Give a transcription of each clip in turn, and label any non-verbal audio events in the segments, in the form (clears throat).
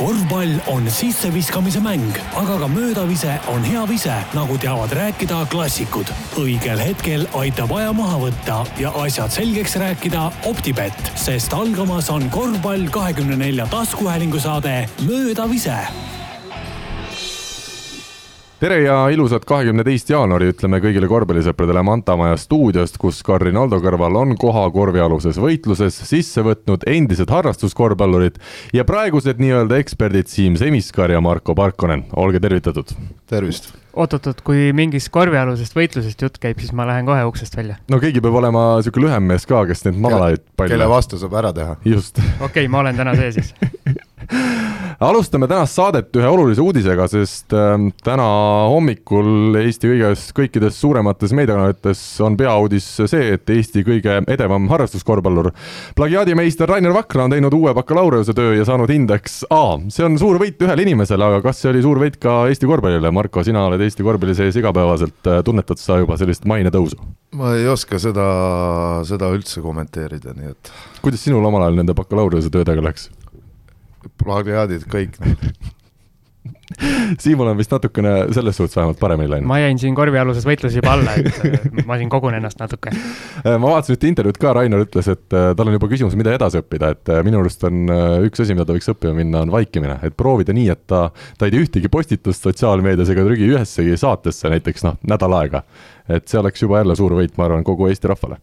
korvpall on sisseviskamise mäng, aga ka möödavise on hea vise, nagu teavad rääkida klassikud. õigel hetkel aitab aja maha võtta ja asjad selgeks rääkida Optibett, sest algamas on korvpall kahekümne nelja taskuhäälingu saade Möödavise tere ja ilusat kahekümne teist jaanuari ütleme kõigile korvpallisõpradele Manta Maja stuudiost, kus ka Rinaldo kõrval on koha korvialuses võitluses sisse võtnud endised harrastuskorvpallurid ja praegused nii-öelda eksperdid Siim Semiskar ja Marko Parkonen, olge tervitatud. tervist. oot-oot-oot, kui mingist korvialusest võitlusest jutt käib, siis ma lähen kohe uksest välja. no keegi peab olema niisugune lühem mees ka, kes neid malaid palju kelle vastu saab ära teha. just. okei okay,, ma olen täna see siis (laughs) alustame tänast saadet ühe olulise uudisega, sest äh, täna hommikul Eesti kõiges, kõikides suuremates meediakanalites on peauudis see, et Eesti kõige edevam harrastuskorvpallur, plagiaadimeister Rainer Vakra on teinud uue bakalaureusetöö ja saanud hindeks A. see on suur võit ühele inimesele, aga kas see oli suur võit ka Eesti korvpallile? Marko, sina oled Eesti korvpalli sees igapäevaselt, äh, tunnetad sa juba sellist mainetõusu? ma ei oska seda, seda üldse kommenteerida, nii et. kuidas sinul omal ajal nende bakalaureuse-töödega läks? Plagiaadid kõik (laughs) Siimul on vist natukene selles suhtes vähemalt paremini läinud. ma jäin siin korvialuses võitluses juba alla, et äh, ma siin kogun ennast natuke. Äh, ma vaatasin ühte intervjuud ka, Rainer ütles, et äh, tal on juba küsimus, mida edasi õppida, et minu arust on üks asi, mida ta võiks õppima minna, on vaikimine, et proovida nii, et ta, ta ei tee ühtegi postitust sotsiaalmeedias ega trügi ühessegi saatesse näiteks noh, nädal aega. et see oleks juba jälle suur võit, ma arvan, kogu Eesti rahvale.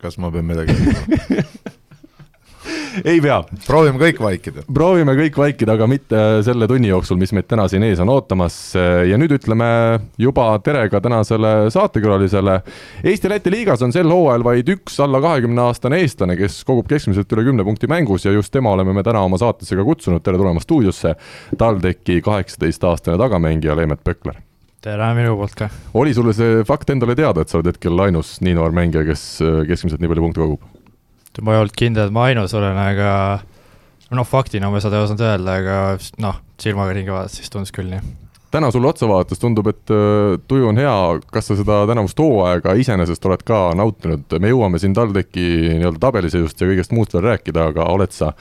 kas ma pean midagi ütlema (laughs) ei pea. proovime kõik vaikida. proovime kõik vaikida, aga mitte selle tunni jooksul, mis meid täna siin ees on ootamas. ja nüüd ütleme juba tere ka tänasele saatekülalisele. Eesti-Läti liigas on sel hooajal vaid üks alla kahekümne aastane eestlane, kes kogub keskmiselt üle kümne punkti mängus ja just tema oleme me täna oma saatesse ka kutsunud. tere tulemast stuudiosse, TalTechi kaheksateistaastane tagamängija Leemet Pökler tere minu poolt ka. oli sulle see fakt endale teada, et sa oled hetkel ainus nii noor mängija, kes keskmiselt nii palju punkte kogub? Ma ei olnud kindel, et ma ainus olen, aga noh, faktina ma seda ei osanud öelda, aga noh, silmaga ringi vaadates siis tundus küll nii. täna sulle otsa vaadates tundub, et äh, tuju on hea, kas sa seda tänavust hooaega iseenesest oled ka nautinud, me jõuame siin TalTechi nii-öelda tabeliseisust ja kõigest muust veel rääkida, aga oled sa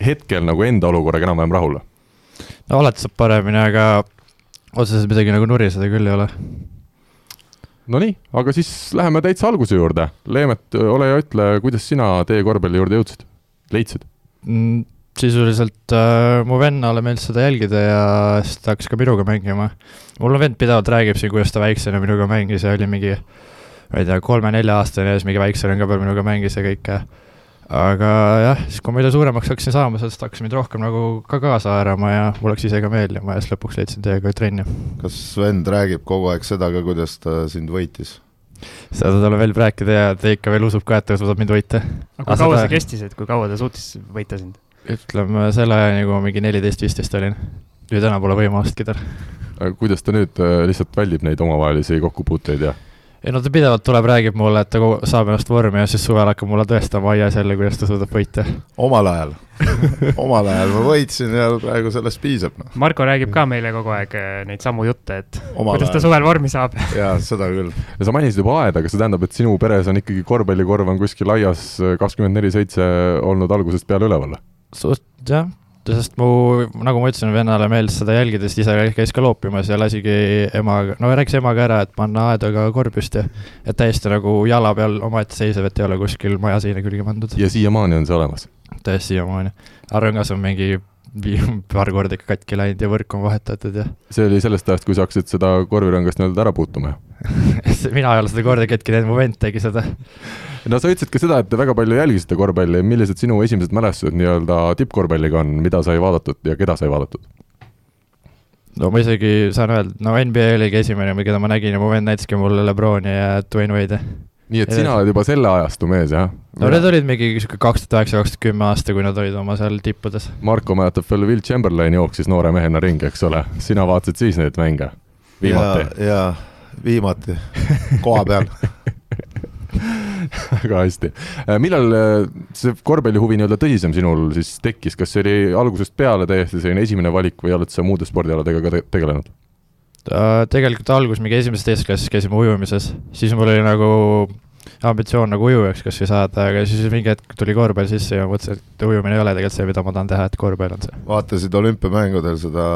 hetkel nagu enda olukorraga enam-vähem rahul? no alati saab paremini, aga otseselt midagi nagu nuriseda küll ei ole Nonii, aga siis läheme täitsa alguse juurde. Leemet, ole hea, ütle, kuidas sina tee korvpalli juurde jõudsid, leidsid mm,? sisuliselt äh, mu vennale meeldis seda jälgida ja siis ta hakkas ka minuga mängima. mul vend pidevalt räägib siin, kuidas ta väiksena minuga mängis ja oli mingi, ma ei tea, kolme-nelja-aastane ja siis mingi väiksem ka veel minuga mängis ja kõike aga jah, siis kui ma mida suuremaks hakkasin saama, sellest hakkas mind rohkem nagu ka kaasa haarama ja mul hakkas ise ka meeldima ja siis lõpuks leidsin teiega trenni. kas vend räägib kogu aeg seda ka, kuidas ta sind võitis? seda talle veel rääkida ja ta ikka veel usub ka, et ta suudab mind võita. aga kui kaua see kestis, et kui kaua ta suutis võita sind? ütleme selle ajani, kui ma mingi neliteist, viisteist olin. nüüd enam pole võimalustki tal. kuidas ta nüüd äh, lihtsalt väldib neid omavahelisi kokkupuuteid ja ei no ta pidevalt tuleb, räägib mulle, et ta saab ennast vormi ja siis suvel hakkab mulle tõestama aias jälle, kuidas ta suudab võita. omal ajal omal ajal ma võitsin ja praegu sellest piisab no.. Marko räägib ka meile kogu aeg äh, neid samu jutte, et omal kuidas ajal. ta suvel vormi saab. jaa, seda küll. ja sa mainisid juba aeda, kas see tähendab, et sinu peres on ikkagi korvpallikorv on kuskil aias kakskümmend neli seitse olnud algusest peale üleval? suht jah sest mu, nagu ma ütlesin, vennale meeldis seda jälgida, sest ise käis ka loopimas ja lasigi emaga, no rääkis emaga ära, et panna aedaga korv püsti. et täiesti nagu jala peal omaette seisev, et ei ole kuskil maja seina külge pandud. ja siiamaani on see olemas? täiesti siiamaani. Arvengas on mingi (laughs) paar korda ikka katki läinud ja võrk on vahetatud ja. (laughs) see oli sellest ajast, kui sa hakkasid seda korvirõngast nii-öelda ära puutuma mina ei ole seda kordagi hetki teinud, mu vend tegi seda no sa ütlesid ka seda, et te väga palju jälgisite korvpalli, millised sinu esimesed mälestused nii-öelda tippkorvpalliga on, mida sai vaadatud ja keda sai vaadatud? no ma isegi saan öelda, no NBA oligi esimene, keda ma nägin ja mu vend näitaski mulle Lebroni ja Dwayne Wade'i. Nii et ja sina oled juba selle ajastu mees, jah? no need olid mingi sihuke kaks tuhat üheksa, kaks tuhat kümme aasta, kui nad olid oma seal tippudes. Marko mäletab veel, Will Chamberlain jooksis noore mehena ringi, eks ole, sina vaatasid siis neid mänge viimati? jaa, viimati, koha peal (laughs) väga hästi. Äh, millal äh, see korvpallihuvi nii-öelda tõsisem sinul siis tekkis, kas see oli algusest peale täiesti selline esimene valik või oled sa muude spordialadega ka te tegelenud? Tegelikult algus mingi esimeses, teises klassis käisime ujumises, siis mul oli nagu ambitsioon nagu ujujaks kasvõi saada, aga siis mingi hetk tuli korvpall sisse ja mõtlesin, et ujumine ei ole tegelikult see, mida ma tahan teha, et korvpall on see. vaatasid olümpiamängudel seda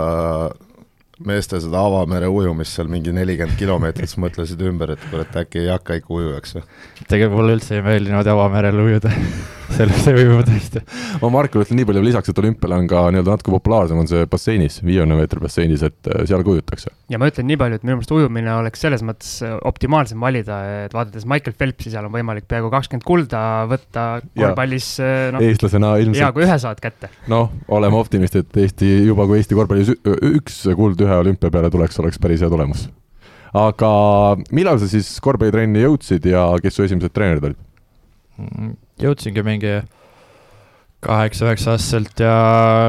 meeste seda avamere ujumist seal mingi nelikümmend kilomeetrit, siis mõtlesid ümber, et kurat, äkki ei hakka ikka ujujaks või? tegelikult mulle üldse ei meeldi niimoodi avamerel ujuda (laughs) sellest ei uju tõesti. ma Markole ütlen nii palju lisaks, et olümpial on ka nii-öelda natuke populaarsem on see basseinis, viiekümne meetri basseinis, et äh, seal ka ujutakse. ja ma ütlen nii palju, et minu meelest ujumine oleks selles mõttes äh, optimaalsem valida, et vaadates Michael Phelpsi, seal on võimalik peaaegu kakskümmend kulda võtta korvpallis äh, no,. eestlasena ilmselt. hea, kui ühe saad kätte. noh, oleme optimistid, et Eesti, juba kui Eesti korvpallis üks kuld ühe olümpia peale tuleks, oleks päris hea tulemus. aga millal sa siis korvpallitrenni jõudsid ja kes su esimesed treenerid olid? Jõudsingi mingi kaheksa-üheksa-aastaselt ja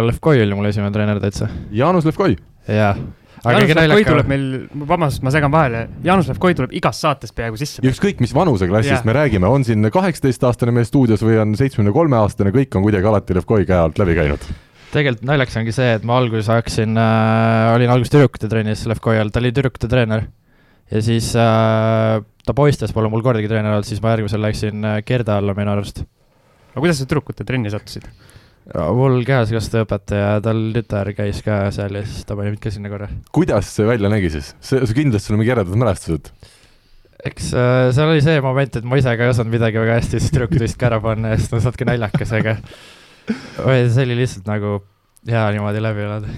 Levkoi oli mul esimene treener täitsa. Jaanus Levkoi? jah. Jaanus Levkoi tuleb meil, vabandust, ma segan vahele, Jaanus Levkoi tuleb igas saates peaaegu sisse. ükskõik, mis vanuseklassist yeah. me räägime, on siin kaheksateistaastane mees stuudios või on seitsmekümne kolme aastane, kõik on kuidagi alati Levkoi käe alt läbi käinud tegelikult naljakas ongi see, et ma alguses hakkasin äh,, olin alguses tüdrukute trennis Levkoi all, ta oli tüdrukute treener. ja siis äh, ta poistes pole mul kordagi treener olnud, siis ma järgmisel läksin äh, Gerda alla minu arust. aga kuidas sa tüdrukute trenni sattusid? mul kehaskasvataja õpetaja, tal tütar käis ka seal ja siis ta pani mind ka sinna korra. kuidas see välja nägi siis? see, see kindlasti on mingi eredad mälestused? eks äh, seal oli see moment, et ma ise ka ei osanud midagi väga hästi, siis tüdrukud võisid ka ära panna ja siis tundus natuke naljakas, aga (laughs) oi, see oli lihtsalt nagu hea niimoodi läbi elada.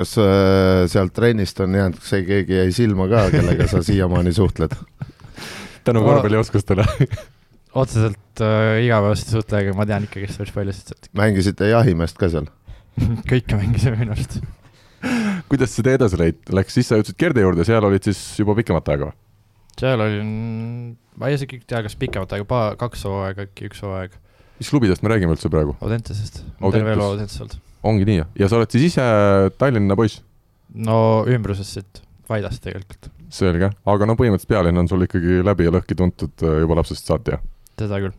Kas äh, sealt trennist on jäänud, see keegi jäi silma ka, kellega sa siiamaani suhtled? (laughs) tänu korvpallioskustele (laughs) otseselt äh, igapäevaselt ei suhtle, aga ma tean ikkagist päris paljusid sealt. mängisite jahimeest ka seal (laughs) kõike mängisime minu arust kuidas see tee edasi läid, läks, siis sa jõudsid Gerde juurde, seal olid siis juba pikemat aega või? seal olin, ma ei isegi ei tea, kas pikemat aega, paar, kaks hooaega äkki, üks hooaeg mis klubidest me räägime üldse praegu? Audentesest, ma teen veel Audentesest olnud. Ongi nii, ja sa oled siis ise Tallinna poiss? no ümbrusest siit, Vaidast tegelikult. selge, aga no põhimõtteliselt pealinn on sul ikkagi läbi ja lõhki tuntud äh, juba lapsest saati, jah? seda küll.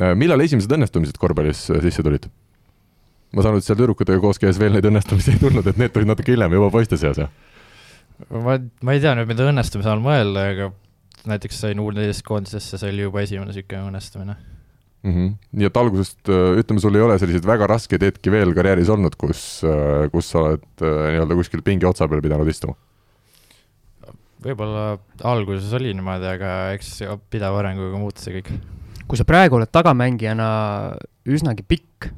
Äh, millal esimesed õnnestumised korvpallis äh, sisse tulid? ma saan aru, et seal tüdrukutega koos käies veel neid õnnestumisi ei tulnud, et need tulid natuke hiljem juba poiste seas, jah? ma, ma ei tea nüüd, mida õnnestumise all mõelda, aga näiteks sain U14 koondisesse, see oli juba esimene niisugune õnnestumine mm. -hmm. nii et algusest äh, ütleme, sul ei ole selliseid väga raskeid hetki veel karjääris olnud, kus, äh, kus sa oled äh, nii-öelda kuskil pingi otsa peal pidanud istuma? võib-olla alguses oli niimoodi, aga eks pideva arenguga muutus see kõik. kui sa praegu oled tagamängijana üsnagi pikk,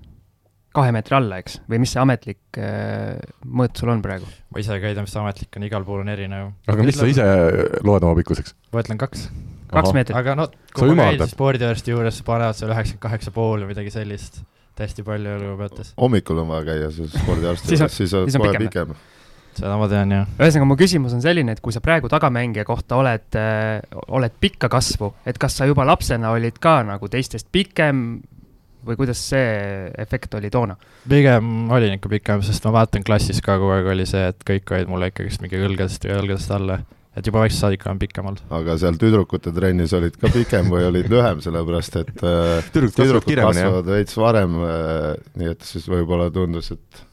kahe meetri alla, eks, või mis see ametlik äh, mõõt sul on praegu? ma ise ka ei tea, mis see ametlik on, igal pool on erinev. aga mis sa ise loed oma pikkuseks? ma ütlen kaks kaks meetrit. aga no, kui ma käin spordiarsti juures, panevad seal üheksakümmend kaheksa pool või midagi sellist, hästi palju elu peates. hommikul on vaja käia siis spordiarsti juures, siis on kohe pikem, pikem seda ma tean, jah. ühesõnaga, mu küsimus on selline, et kui sa praegu tagamängija kohta oled äh,, oled pikka kasvu, et kas sa juba lapsena olid ka nagu teistest pikem või kuidas see efekt oli toona? pigem olin ikka pikem, sest ma vaatan klassis ka kogu aeg oli see, et kõik olid mulle ikkagist mingi õlgadest ja õlgadest alla et juba väiksest saadik olen pikem olnud. aga seal tüdrukute trennis olid ka pikem või olid lühem, sellepärast et äh, tüdrukud, tüdrukud kasvavad veits varem, äh, nii et siis võib-olla tundus, et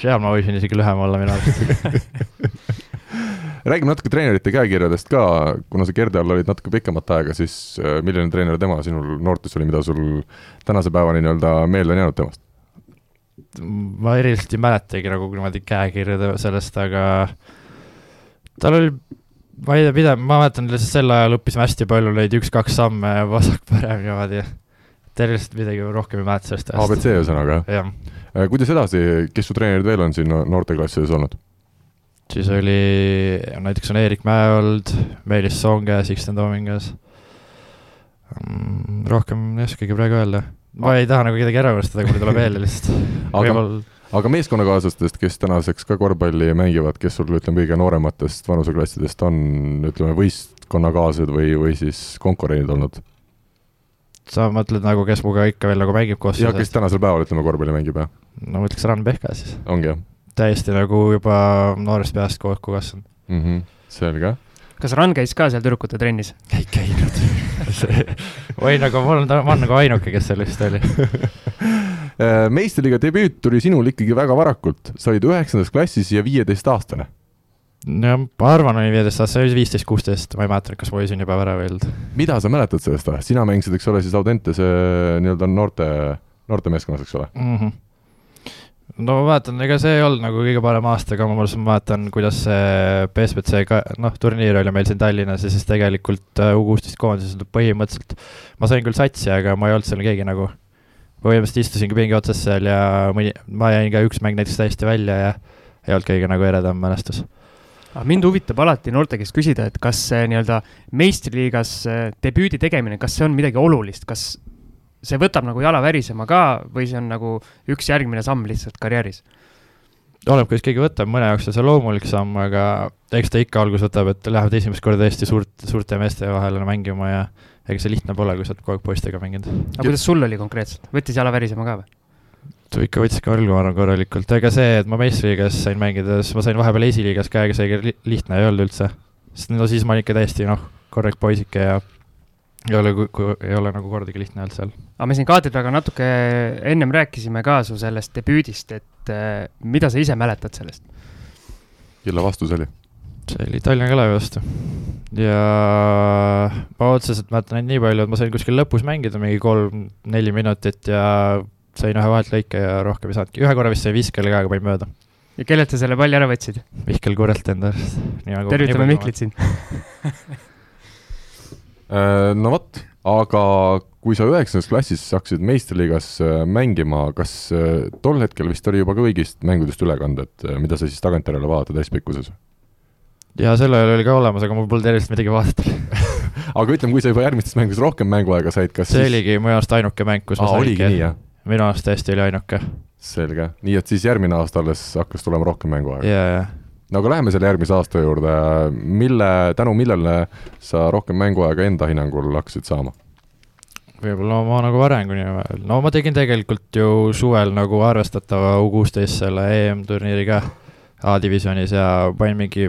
seal ma võisin isegi lühem olla minu arust (laughs) räägime natuke treenerite käekirjadest ka, kuna sa Gerde all olid natuke pikemat aega, siis äh, milline treener tema sinul noortes oli, mida sul tänase päevani nii-öelda meelde on jäänud temast? ma eriliselt ei mäletagi nagu niimoodi käekirja sellest, aga äh, tal oli, ma ei tea, pidev, ma mäletan lihtsalt sel ajal õppisime hästi palju neid üks-kaks samme (laughs) vasak-parem niimoodi. tervist midagi rohkem ei mäleta sellest ajast. abc ühesõnaga, jah? Äh, kuidas edasi, kes su treenerid veel on siin noorteklassides olnud? siis oli, näiteks on Eerik Mäeold, Meelis Soonge, Sixten Toomingas mm,. rohkem ei oskagi praegu öelda. ma ei taha nagu kedagi ära unustada, kui tuleb veel lihtsalt. aga, aga meeskonnakaaslastest, kes tänaseks ka korvpalli mängivad, kes sul, ütleme, kõige noorematest vanuseklassidest on, ütleme, võistkonnakaaslased või, või siis konkurendid olnud? sa mõtled nagu, kes minuga ikka veel nagu mängib koos? jah, kes tänasel päeval, ütleme, korvpalli mängib, jah? no ma ütleks Ran Pehka siis. ongi, jah? täiesti nagu juba noorest peast kokku kasvanud mm. -hmm. selge. kas Ran käis ka seal tüdrukute trennis? ei käinud (laughs) või nagu mul on, ma olen nagu ainuke, kes seal vist oli (laughs) meistriliiga debüüt tuli sinul ikkagi väga varakult, sa olid üheksandas klassis ja viieteistaastane. jah, ma arvan, oli viieteist aastane, see oli viisteist, kuusteist, ma ei mäleta, kas ma võisin juba värava öelnud. mida sa mäletad sellest ajast, sina mängisid, eks ole, siis Audentese nii-öelda noorte, noortemeeskonnas, eks ole? mm. -hmm. no ma mäletan, ega see ei olnud nagu kõige parem aasta, aga ma mõtlesin, ma mäletan, kuidas see BSBC ka, noh, turniir oli meil siin Tallinnas ja siis tegelikult äh, U kuusteist koondises põhimõtteliselt ma sain küll satsi, aga ma ei olnud seal keegi nagu, põhimõtteliselt istusingi pingi otsas seal ja mõni, ma jäin ka üks mäng näiteks täiesti välja ja ei olnud kõige nagu eredam mälestus. aga mind huvitab alati noorte käest küsida, et kas see nii-öelda meistriliigas äh, debüüdi tegemine, kas see on midagi olulist, kas see võtab nagu jala värisema ka või see on nagu üks järgmine samm lihtsalt karjääris? oleneb, kuidas keegi võtab, mõne jaoks on see loomulik samm, aga eks ta ikka algus võtab, et lähevad esimest korda tõesti suurt, suurte meeste vahele mängima ja ega see lihtne pole, kui sa oled kogu aeg poistega mänginud. aga kuidas sul oli konkreetselt, võttis jala värisema ka või? ikka võttis ka õlgu, ma arvan, korralikult, ega see, et ma meistriliigas sain mängida, siis ma sain vahepeal esiliigas ka, ega see li- lihtne ei olnud üldse. sest no siis ma olin ikka täiesti noh, korralik poisike ja ei ole, ei ole nagu kordagi lihtne olnud seal. aga me siin kaadri taga natuke ennem rääkisime ka su sellest debüüdist, et äh, mida sa ise mäletad sellest? kelle vastus oli? See oli Tallinna Kalevi vastu. ja ma otseselt mäletan ainult nii palju, et ma sain kuskil lõpus mängida mingi kolm-neli minutit ja sain ühe vaheltlõike ja rohkem ei saanudki, ühe korra vist sain viskele ka, aga panin mööda. ja kellelt sa selle palli ära võtsid? Mihkel Kurelt enda arust. Nagu tervitame Mihklit siin. (laughs) Äh, no vot, aga kui sa üheksandas klassis hakkasid meistriliigas äh, mängima, kas äh, tol hetkel vist oli juba kõigist mängudest ülekanded, mida sa siis tagantjärele vaatad täispikkuses? Ja sel ajal oli ka olemas, aga mul polnud eriliselt midagi vaadata. (laughs) aga ütleme, kui sa juba järgmistes mängudes rohkem mänguaega said, kas see siis oligi minu arust ainuke mäng, kus ma aa, nii saingi. minu arust tõesti oli ainuke. selge, nii et siis järgmine aasta alles hakkas tulema rohkem mänguaega. ja, ja no aga läheme selle järgmise aasta juurde, mille, tänu millele sa rohkem mänguaega enda hinnangul hakkasid saama? võib-olla oma nagu arengu nimel, no ma tegin tegelikult ju suvel nagu arvestatava U16 selle EM-turniiri ka A-divisjonis ja panin mingi,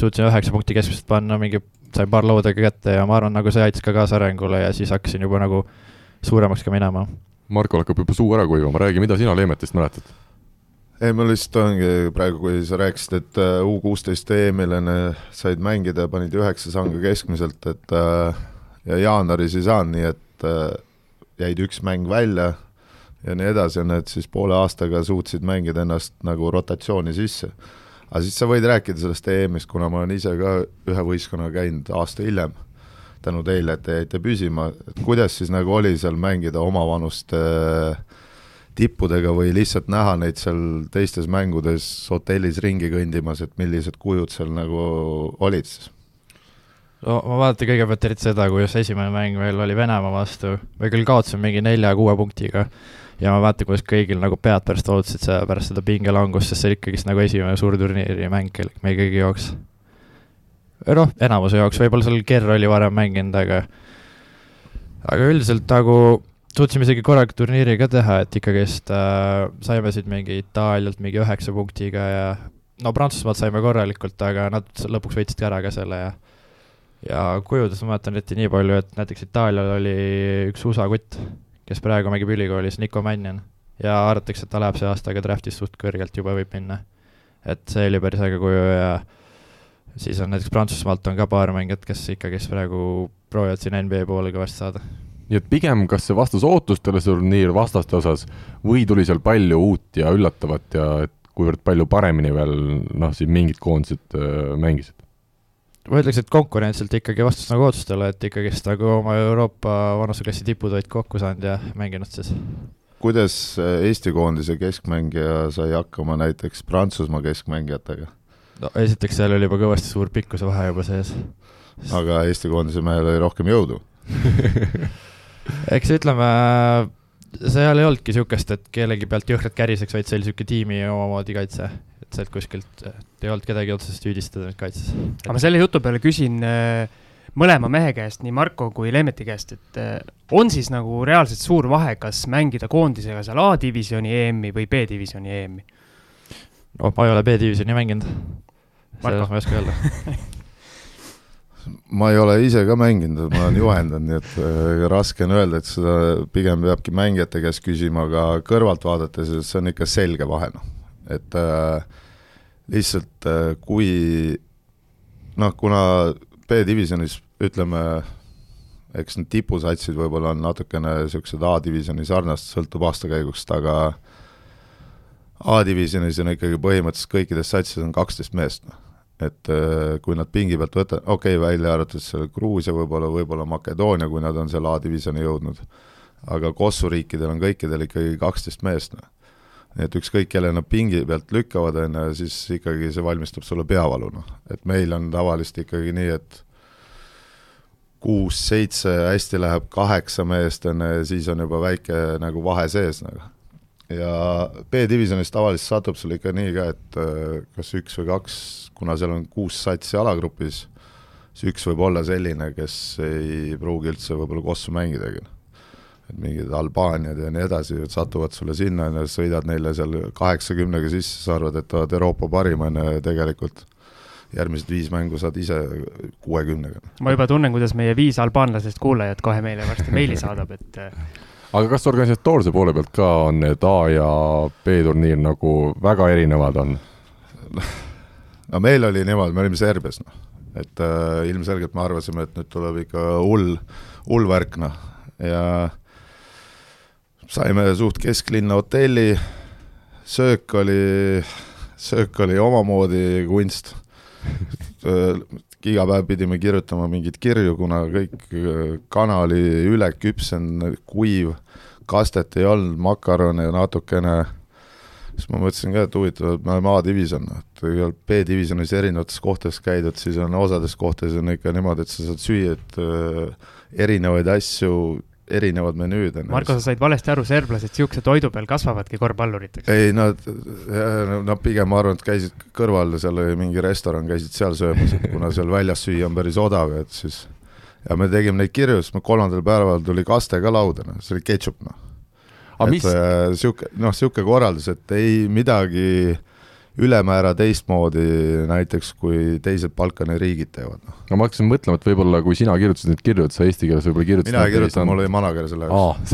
suutsin üheksa punkti keskmiselt panna, mingi sain paar loodega kätte ja ma arvan, nagu see aitas ka kaasa arengule ja siis hakkasin juba nagu suuremaks ka minema. Markol hakkab juba suu ära kuivama, räägi, mida sina Leemetist mäletad? ei, mul lihtsalt ongi praegu, kui sa rääkisid, et äh, U kuusteist EM-il enne said mängida, panid üheksa sanga keskmiselt, et äh, ja jaanuaris ei saanud, nii et äh, jäid üks mäng välja ja nii edasi ja need siis poole aastaga suutsid mängida ennast nagu rotatsiooni sisse. Aga siis sa võid rääkida sellest EM-ist, kuna ma olen ise ka ühe võistkonnaga käinud aasta hiljem, tänu teile, et te jäite püsima, et kuidas siis nagu oli seal mängida omavanuste äh, tippudega või lihtsalt näha neid seal teistes mängudes hotellis ringi kõndimas, et millised kujud seal nagu olid siis? no ma vaatan kõigepealt eriti seda, kuidas esimene mäng meil oli Venemaa vastu, me küll kaotasime mingi nelja-kuue punktiga ja ma vaatan, kuidas kõigil nagu pead pärast ootasid seda pärast seda pingelangust, sest see oli ikkagist nagu esimene suur turniiri mäng meie kõigi jaoks. noh, enamuse jaoks, võib-olla seal Kerr oli varem mänginud, aga aga üldiselt nagu suutsime isegi korraliku turniiri ka teha, et ikkagist äh, saime siit mingi Itaalialt mingi üheksa punktiga ja no Prantsusmaalt saime korralikult, aga nad lõpuks võitsid ära ka selle ja ja kujudes ma mäletan eriti nii palju, et näiteks Itaalial oli üks USA kutt, kes praegu mängib ülikoolis, Nico Mannion, ja arvatakse, et ta läheb see aasta ka draft'is suht kõrgelt juba võib minna. et see oli päris äge kuju ja siis on näiteks Prantsusmaalt on ka paar mängijat, kes ikkagist praegu proovivad siin NBA poole kõvasti saada. nii et pigem, kas see vastas ootustele, see turniir vastaste osas või tuli seal palju uut ja üllatavat ja et kuivõrd palju paremini veel noh, siin mingid koondised äh, mängisid? Ma ütleks, et konkurentsilt ikkagi vastas nagu ootustele, et ikkagist nagu oma Euroopa vanuseklassi tipud olid kokku saanud ja mänginud siis. kuidas äh, Eesti koondise keskmängija sai hakkama näiteks Prantsusmaa keskmängijatega, no esiteks seal oli juba kõvasti suur pikkuse vahe juba sees. aga Eesti koondise mehel oli rohkem jõudu? (laughs) eks ütleme, seal ei olnudki niisugust, et kellegi pealt jõhkralt käriseks, vaid see oli niisugune tiimi omamoodi kaitse. Et sealt kuskilt eh, ei olnud kedagi otseselt süüdistada nüüd kaitses. aga ma selle jutu peale küsin äh, mõlema mehe käest, nii Marko kui Leemeti käest, et äh, on siis nagu reaalselt suur vahe, kas mängida koondisega seal A-divisjoni EM-i või B-divisjoni EM-i? noh, ma ei ole B-divisjoni mänginud. Marko. selles ma ei oska öelda. (laughs) ma ei ole ise ka mänginud, ma olen juhendanud, nii et äh, raske on öelda, et seda pigem peabki mängijate käest küsima, aga kõrvalt vaadates, et see on ikka selge vahe, noh. Et äh, lihtsalt äh, kui noh, kuna B-divisjonis ütleme, eks need tipusatsid võib-olla on natukene niisugused A-divisjoni sarnased, sõltub aastakäigust, aga A-divisjonis on ikkagi põhimõtteliselt kõikides satsides on kaksteist meest, noh. et äh, kui nad pingi pealt võtavad, okei okay,, välja arvatud seal Gruusia võib-olla, võib-olla Makedoonia, kui nad on seal A-divisjoni jõudnud, aga Kossu riikidel on kõikidel ikkagi kaksteist meest, noh. Et ükskõik, kelle nad pingi pealt lükkavad, on ju, siis ikkagi see valmistab sulle peavalu, noh. et meil on tavaliselt ikkagi nii, et kuus-seitse, hästi läheb kaheksa meest, on ju, ja siis on juba väike nagu vahe sees nagu ja B-divisjonis tavaliselt satub sul ikka nii ka, et äh, kas üks või kaks, kuna seal on kuus satsi alagrupis, siis üks võib olla selline, kes ei pruugi üldse võib-olla kossu mängidagi. Et mingid Albaaniad ja nii edasi satuvad sulle sinna ja sõidad neile seal kaheksakümnega sisse, sa arvad, et oled Euroopa parim, on ju, tegelikult järgmised viis mängu saad ise kuuekümnega. ma juba tunnen, kuidas meie viis albaanlasest kuulajat kohe meile varsti meili saadab, et aga kas organisatoorse poole pealt ka on need A ja B turniir nagu väga erinevad on? no meil oli niimoodi, me olime Serbias, noh, et äh, ilmselgelt me arvasime, et nüüd tuleb ikka hull, hull värk, noh, ja saime suht kesklinna hotelli, söök oli, söök oli omamoodi kunst. Iga päev pidime kirjutama mingeid kirju, kuna kõik kana oli üle küpsenud, kuiv, kastet ei olnud, makarone natukene, siis ma mõtlesin ka, et huvitav, et me oleme A-divisjon, et B-divisjonis erinevates kohtades käidud, siis on osades kohtades on ikka niimoodi, et sa saad süüa, et äh, erinevaid asju erinevad menüüd on. Marko, sa said valesti aru, serblased niisuguse toidu peal kasvavadki korvpalluriteks? ei, nad, nad pigem ma arvan, et käisid kõrval, seal oli mingi restoran, käisid seal söömas, et kuna seal väljas süüa on päris odav, et siis ja me tegime neid kirju, siis me kolmandal päeval tuli kaste ka lauda, noh, see oli ketšup, noh. et mis... niisugune, noh, niisugune korraldus, et ei midagi äh, ülemäära teistmoodi näiteks, kui teised Balkani riigid teevad. Noh. no ma hakkasin mõtlema, et võib-olla kui sina kirjutasid neid kirju, et sa eesti keeles võib-olla kirjutasid mina ei kirjutanud, mul oli manager selle jaoks.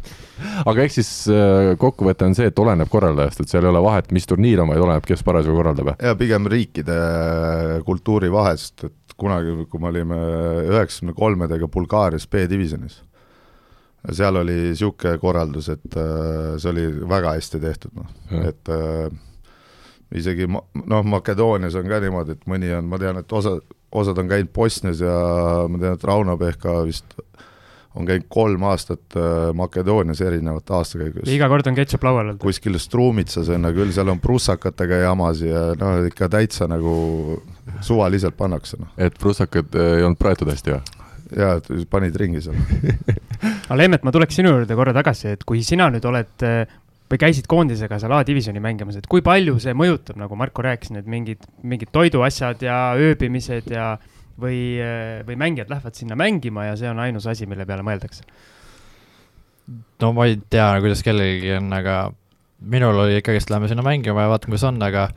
(laughs) aga ehk siis äh, kokkuvõte on see, et oleneb korraldajast, et seal ei ole vahet, mis turniir on, vaid oleneb, kes parasjagu korraldab? jaa, pigem riikide äh, kultuuri vahest, et kunagi, kui me olime üheksakümne kolmedega Bulgaarias B-divisjonis, seal oli niisugune korraldus, et äh, see oli väga hästi tehtud, noh, et isegi ma-, noh, Makedoonias on ka niimoodi, et mõni on, ma tean, et osa, osad on käinud Bosnias ja ma tean, et Rauno Pehka vist on käinud kolm aastat äh, Makedoonias erinevate aastakäigus. iga kord on ketšup laual olnud? kuskil Strumitsas on, küll seal on prussakatega jamas ja noh, ikka täitsa nagu suvaliselt pannakse, noh. et prussakad äh, ei olnud praetud hästi või? jaa, panid ringi seal (laughs) aga Lemmet, ma tuleks sinu juurde korra tagasi, et kui sina nüüd oled äh, või käisid koondisega seal A-divisjoni mängimas, et kui palju see mõjutab, nagu Marko rääkis, need mingid, mingid toiduasjad ja ööbimised ja või, või mängijad lähevad sinna mängima ja see on ainus asi, mille peale mõeldakse? no ma ei tea, kuidas kellelgi on, aga minul oli ikkagist, lähme sinna mängima ja vaatame, kuidas on, aga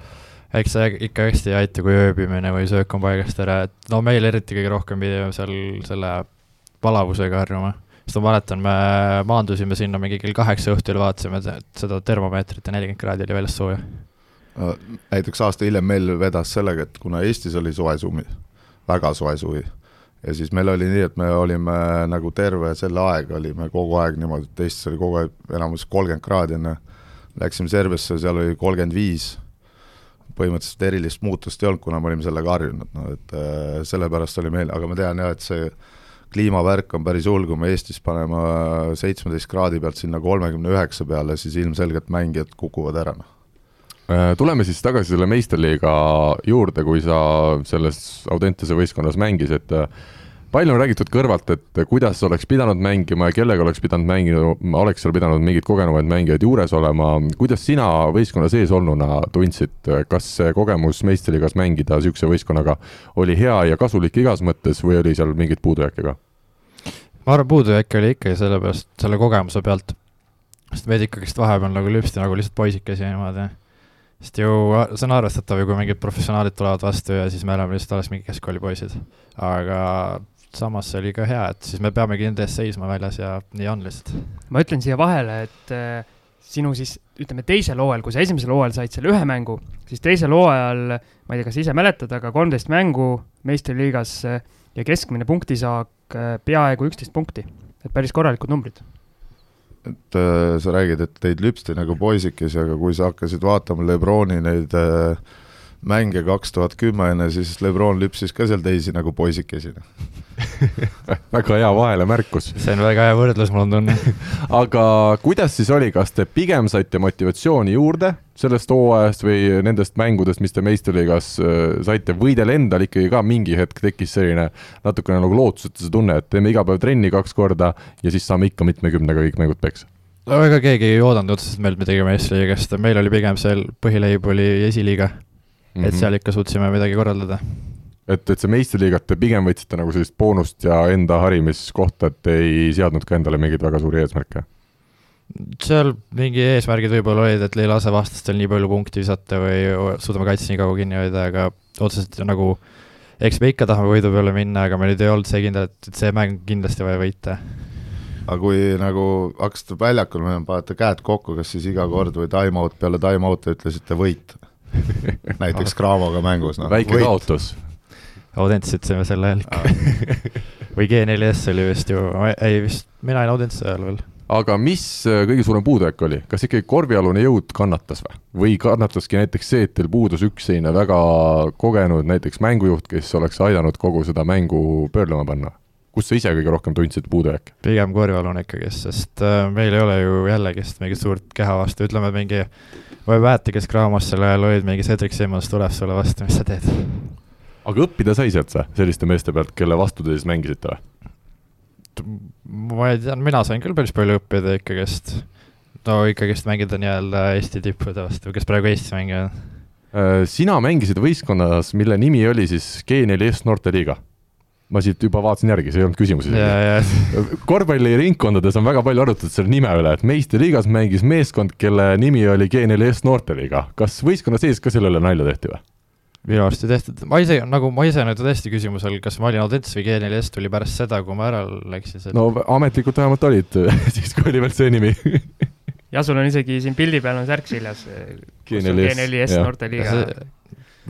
eks see ikka hästi ei aita, kui ööbimine või söök on paigast ära, et no meil eriti kõige rohkem pidime seal selle palavusega harjuma sest ma mäletan, me maandusime sinna mingi kell kaheksa õhtul, vaatasime seda termomeetrit ja nelikümmend kraadi oli väljas sooja. näiteks aasta hiljem meil vedas sellega, et kuna Eestis oli soe suvi, väga soe suvi, ja siis meil oli nii, et me olime nagu terve selle aeg olime kogu aeg niimoodi, et Eestis oli kogu aeg enamus kolmkümmend kraadi enne, läksime Serbiasse, seal oli kolmkümmend viis, põhimõtteliselt erilist muutust ei olnud, kuna me olime sellega harjunud, no et äh, sellepärast oli meil, aga ma tean jah, et see kliimavärk on päris hull, kui me Eestis paneme seitsmeteist kraadi pealt sinna kolmekümne üheksa peale, siis ilmselgelt mängijad kukuvad ära, noh äh, tuleme siis tagasi selle meistriliiga juurde, kui sa selles Audentese võistkonnas mängisid. palju on räägitud kõrvalt, et kuidas oleks pidanud mängima ja kellega oleks pidanud mängima, oleks seal pidanud mingeid kogenumaid mängijaid juures olema, kuidas sina võistkonna sees olnuna tundsid, kas see kogemus meistriliigas mängida niisuguse võistkonnaga oli hea ja kasulik igas mõttes või oli seal mingeid puudujääke ka? Ma arvan, puudujääk oli ikkagi sellepärast, selle kogemuse pealt, sest meid ikkagist vahepeal nagu lüpsti nagu lihtsalt poisikesi niimoodi. sest ju see on arvestatav ju, kui mingid professionaalid tulevad vastu ja siis me oleme lihtsalt alles mingi keskkoolipoisid. aga samas see oli ka hea, et siis me peamegi nende eest seisma väljas ja nii on lihtsalt. ma ütlen siia vahele, et äh, sinu siis ütleme teisel hooajal, kui sa esimesel hooajal said selle ühe mängu, siis teisel hooajal, ma ei tea, kas ise mäletad, aga kolmteist mängu meistriliigas äh, ja keskmine punktisaak äh, peaaegu üksteist punkti, et päris korralikud numbrid. Et äh, sa räägid, et teid lüpsti nagu poisikesi, aga kui sa hakkasid vaatama Lebroni neid äh, mänge kaks tuhat kümme enne, siis Lebron lüpsis ka seal teisi nagu poisikesi. (laughs) Väga hea vahelemärkus. see on väga hea võrdlus, mul on tunne. (laughs) Aga kuidas siis oli, kas te pigem saite motivatsiooni juurde sellest hooajast või nendest mängudest, mis te meistriliigas äh, saite, või teil endal ikkagi ka mingi hetk tekkis selline natukene nagu lootusetuse tunne, et teeme iga päev trenni kaks korda ja siis saame ikka mitmekümnega kõik mängud peksa? no ega keegi ei oodanud otseselt meilt midagi meistriliigast, meil oli pigem seal põhileib oli esiliiga mm, -hmm. et seal ikka suutsime midagi korraldada et, et see meistriliigat te pigem võtsite nagu sellist boonust ja enda harimiskohta, et ei seadnud ka endale mingeid väga suuri eesmärke? seal mingi eesmärgid võib-olla olid, et ei lase vastastel nii palju punkti visata või suudame kaitse nii kaua kinni hoida, aga otseselt nagu eks me ikka tahame võidu peale minna, aga meil nüüd ei olnud see kindel, et, see mäng kindlasti vaja võita. aga kui nagu hakkasite väljakul minema, panete käed kokku, kas siis iga kord või time-out peale time-out'i ütlesite võit? (laughs) näiteks Cravoga mängus, noh. väike võit. kaotus Audentse ütlesime sel ajal ikka (laughs) või G4S oli vist ju, ei vist, mina olin Audentse ajal veel. aga mis äh, kõige suurem puudujääk oli, kas ikkagi korvialune jõud kannatas või? või kannataski näiteks see, et teil puudus üks selline väga kogenud näiteks mängujuht, kes oleks aidanud kogu seda mängu pöörlema panna? kus sa ise kõige rohkem tundsid puudujääke? pigem korvialune ikkagi, sest äh, meil ei ole ju jällegist mingit suurt keha vastu, ütleme mingi, ma ei mäleta, kes Graamos sel ajal olid, mingi Cedric Simmons tuleb sulle vastu, mis sa teed aga õppida sai sealt sa, selliste meeste pealt, kelle vastu te siis mängisite või? ma ei tea, mina sain küll päris palju õppida ikkagist, no ikkagist mängida nii-öelda Eesti tippude vastu, kes praegu Eestis mängivad. Äh, sina mängisid võistkonnas, mille nimi oli siis G4S noorteliiga ma siit juba vaatasin järgi, see ei olnud küsimus isegi. (laughs) korvpalliringkondades on väga palju arutatud selle nime üle, et meistriliigas mängis meeskond, kelle nimi oli G4S noorteliiga. kas võistkonna sees ka selle üle nalja tehti või? minu arust ei tehtud, ma ise, nagu ma ise nüüd tõesti küsimusel, kas ma olin Audents või G4S tuli pärast seda, kui ma ära läksin. no ametlikult vähemalt olid (laughs) siis kui oli veel see nimi (laughs) ja sul on isegi siin pildi peal on särk seljas. G4S, G4S noorteliiga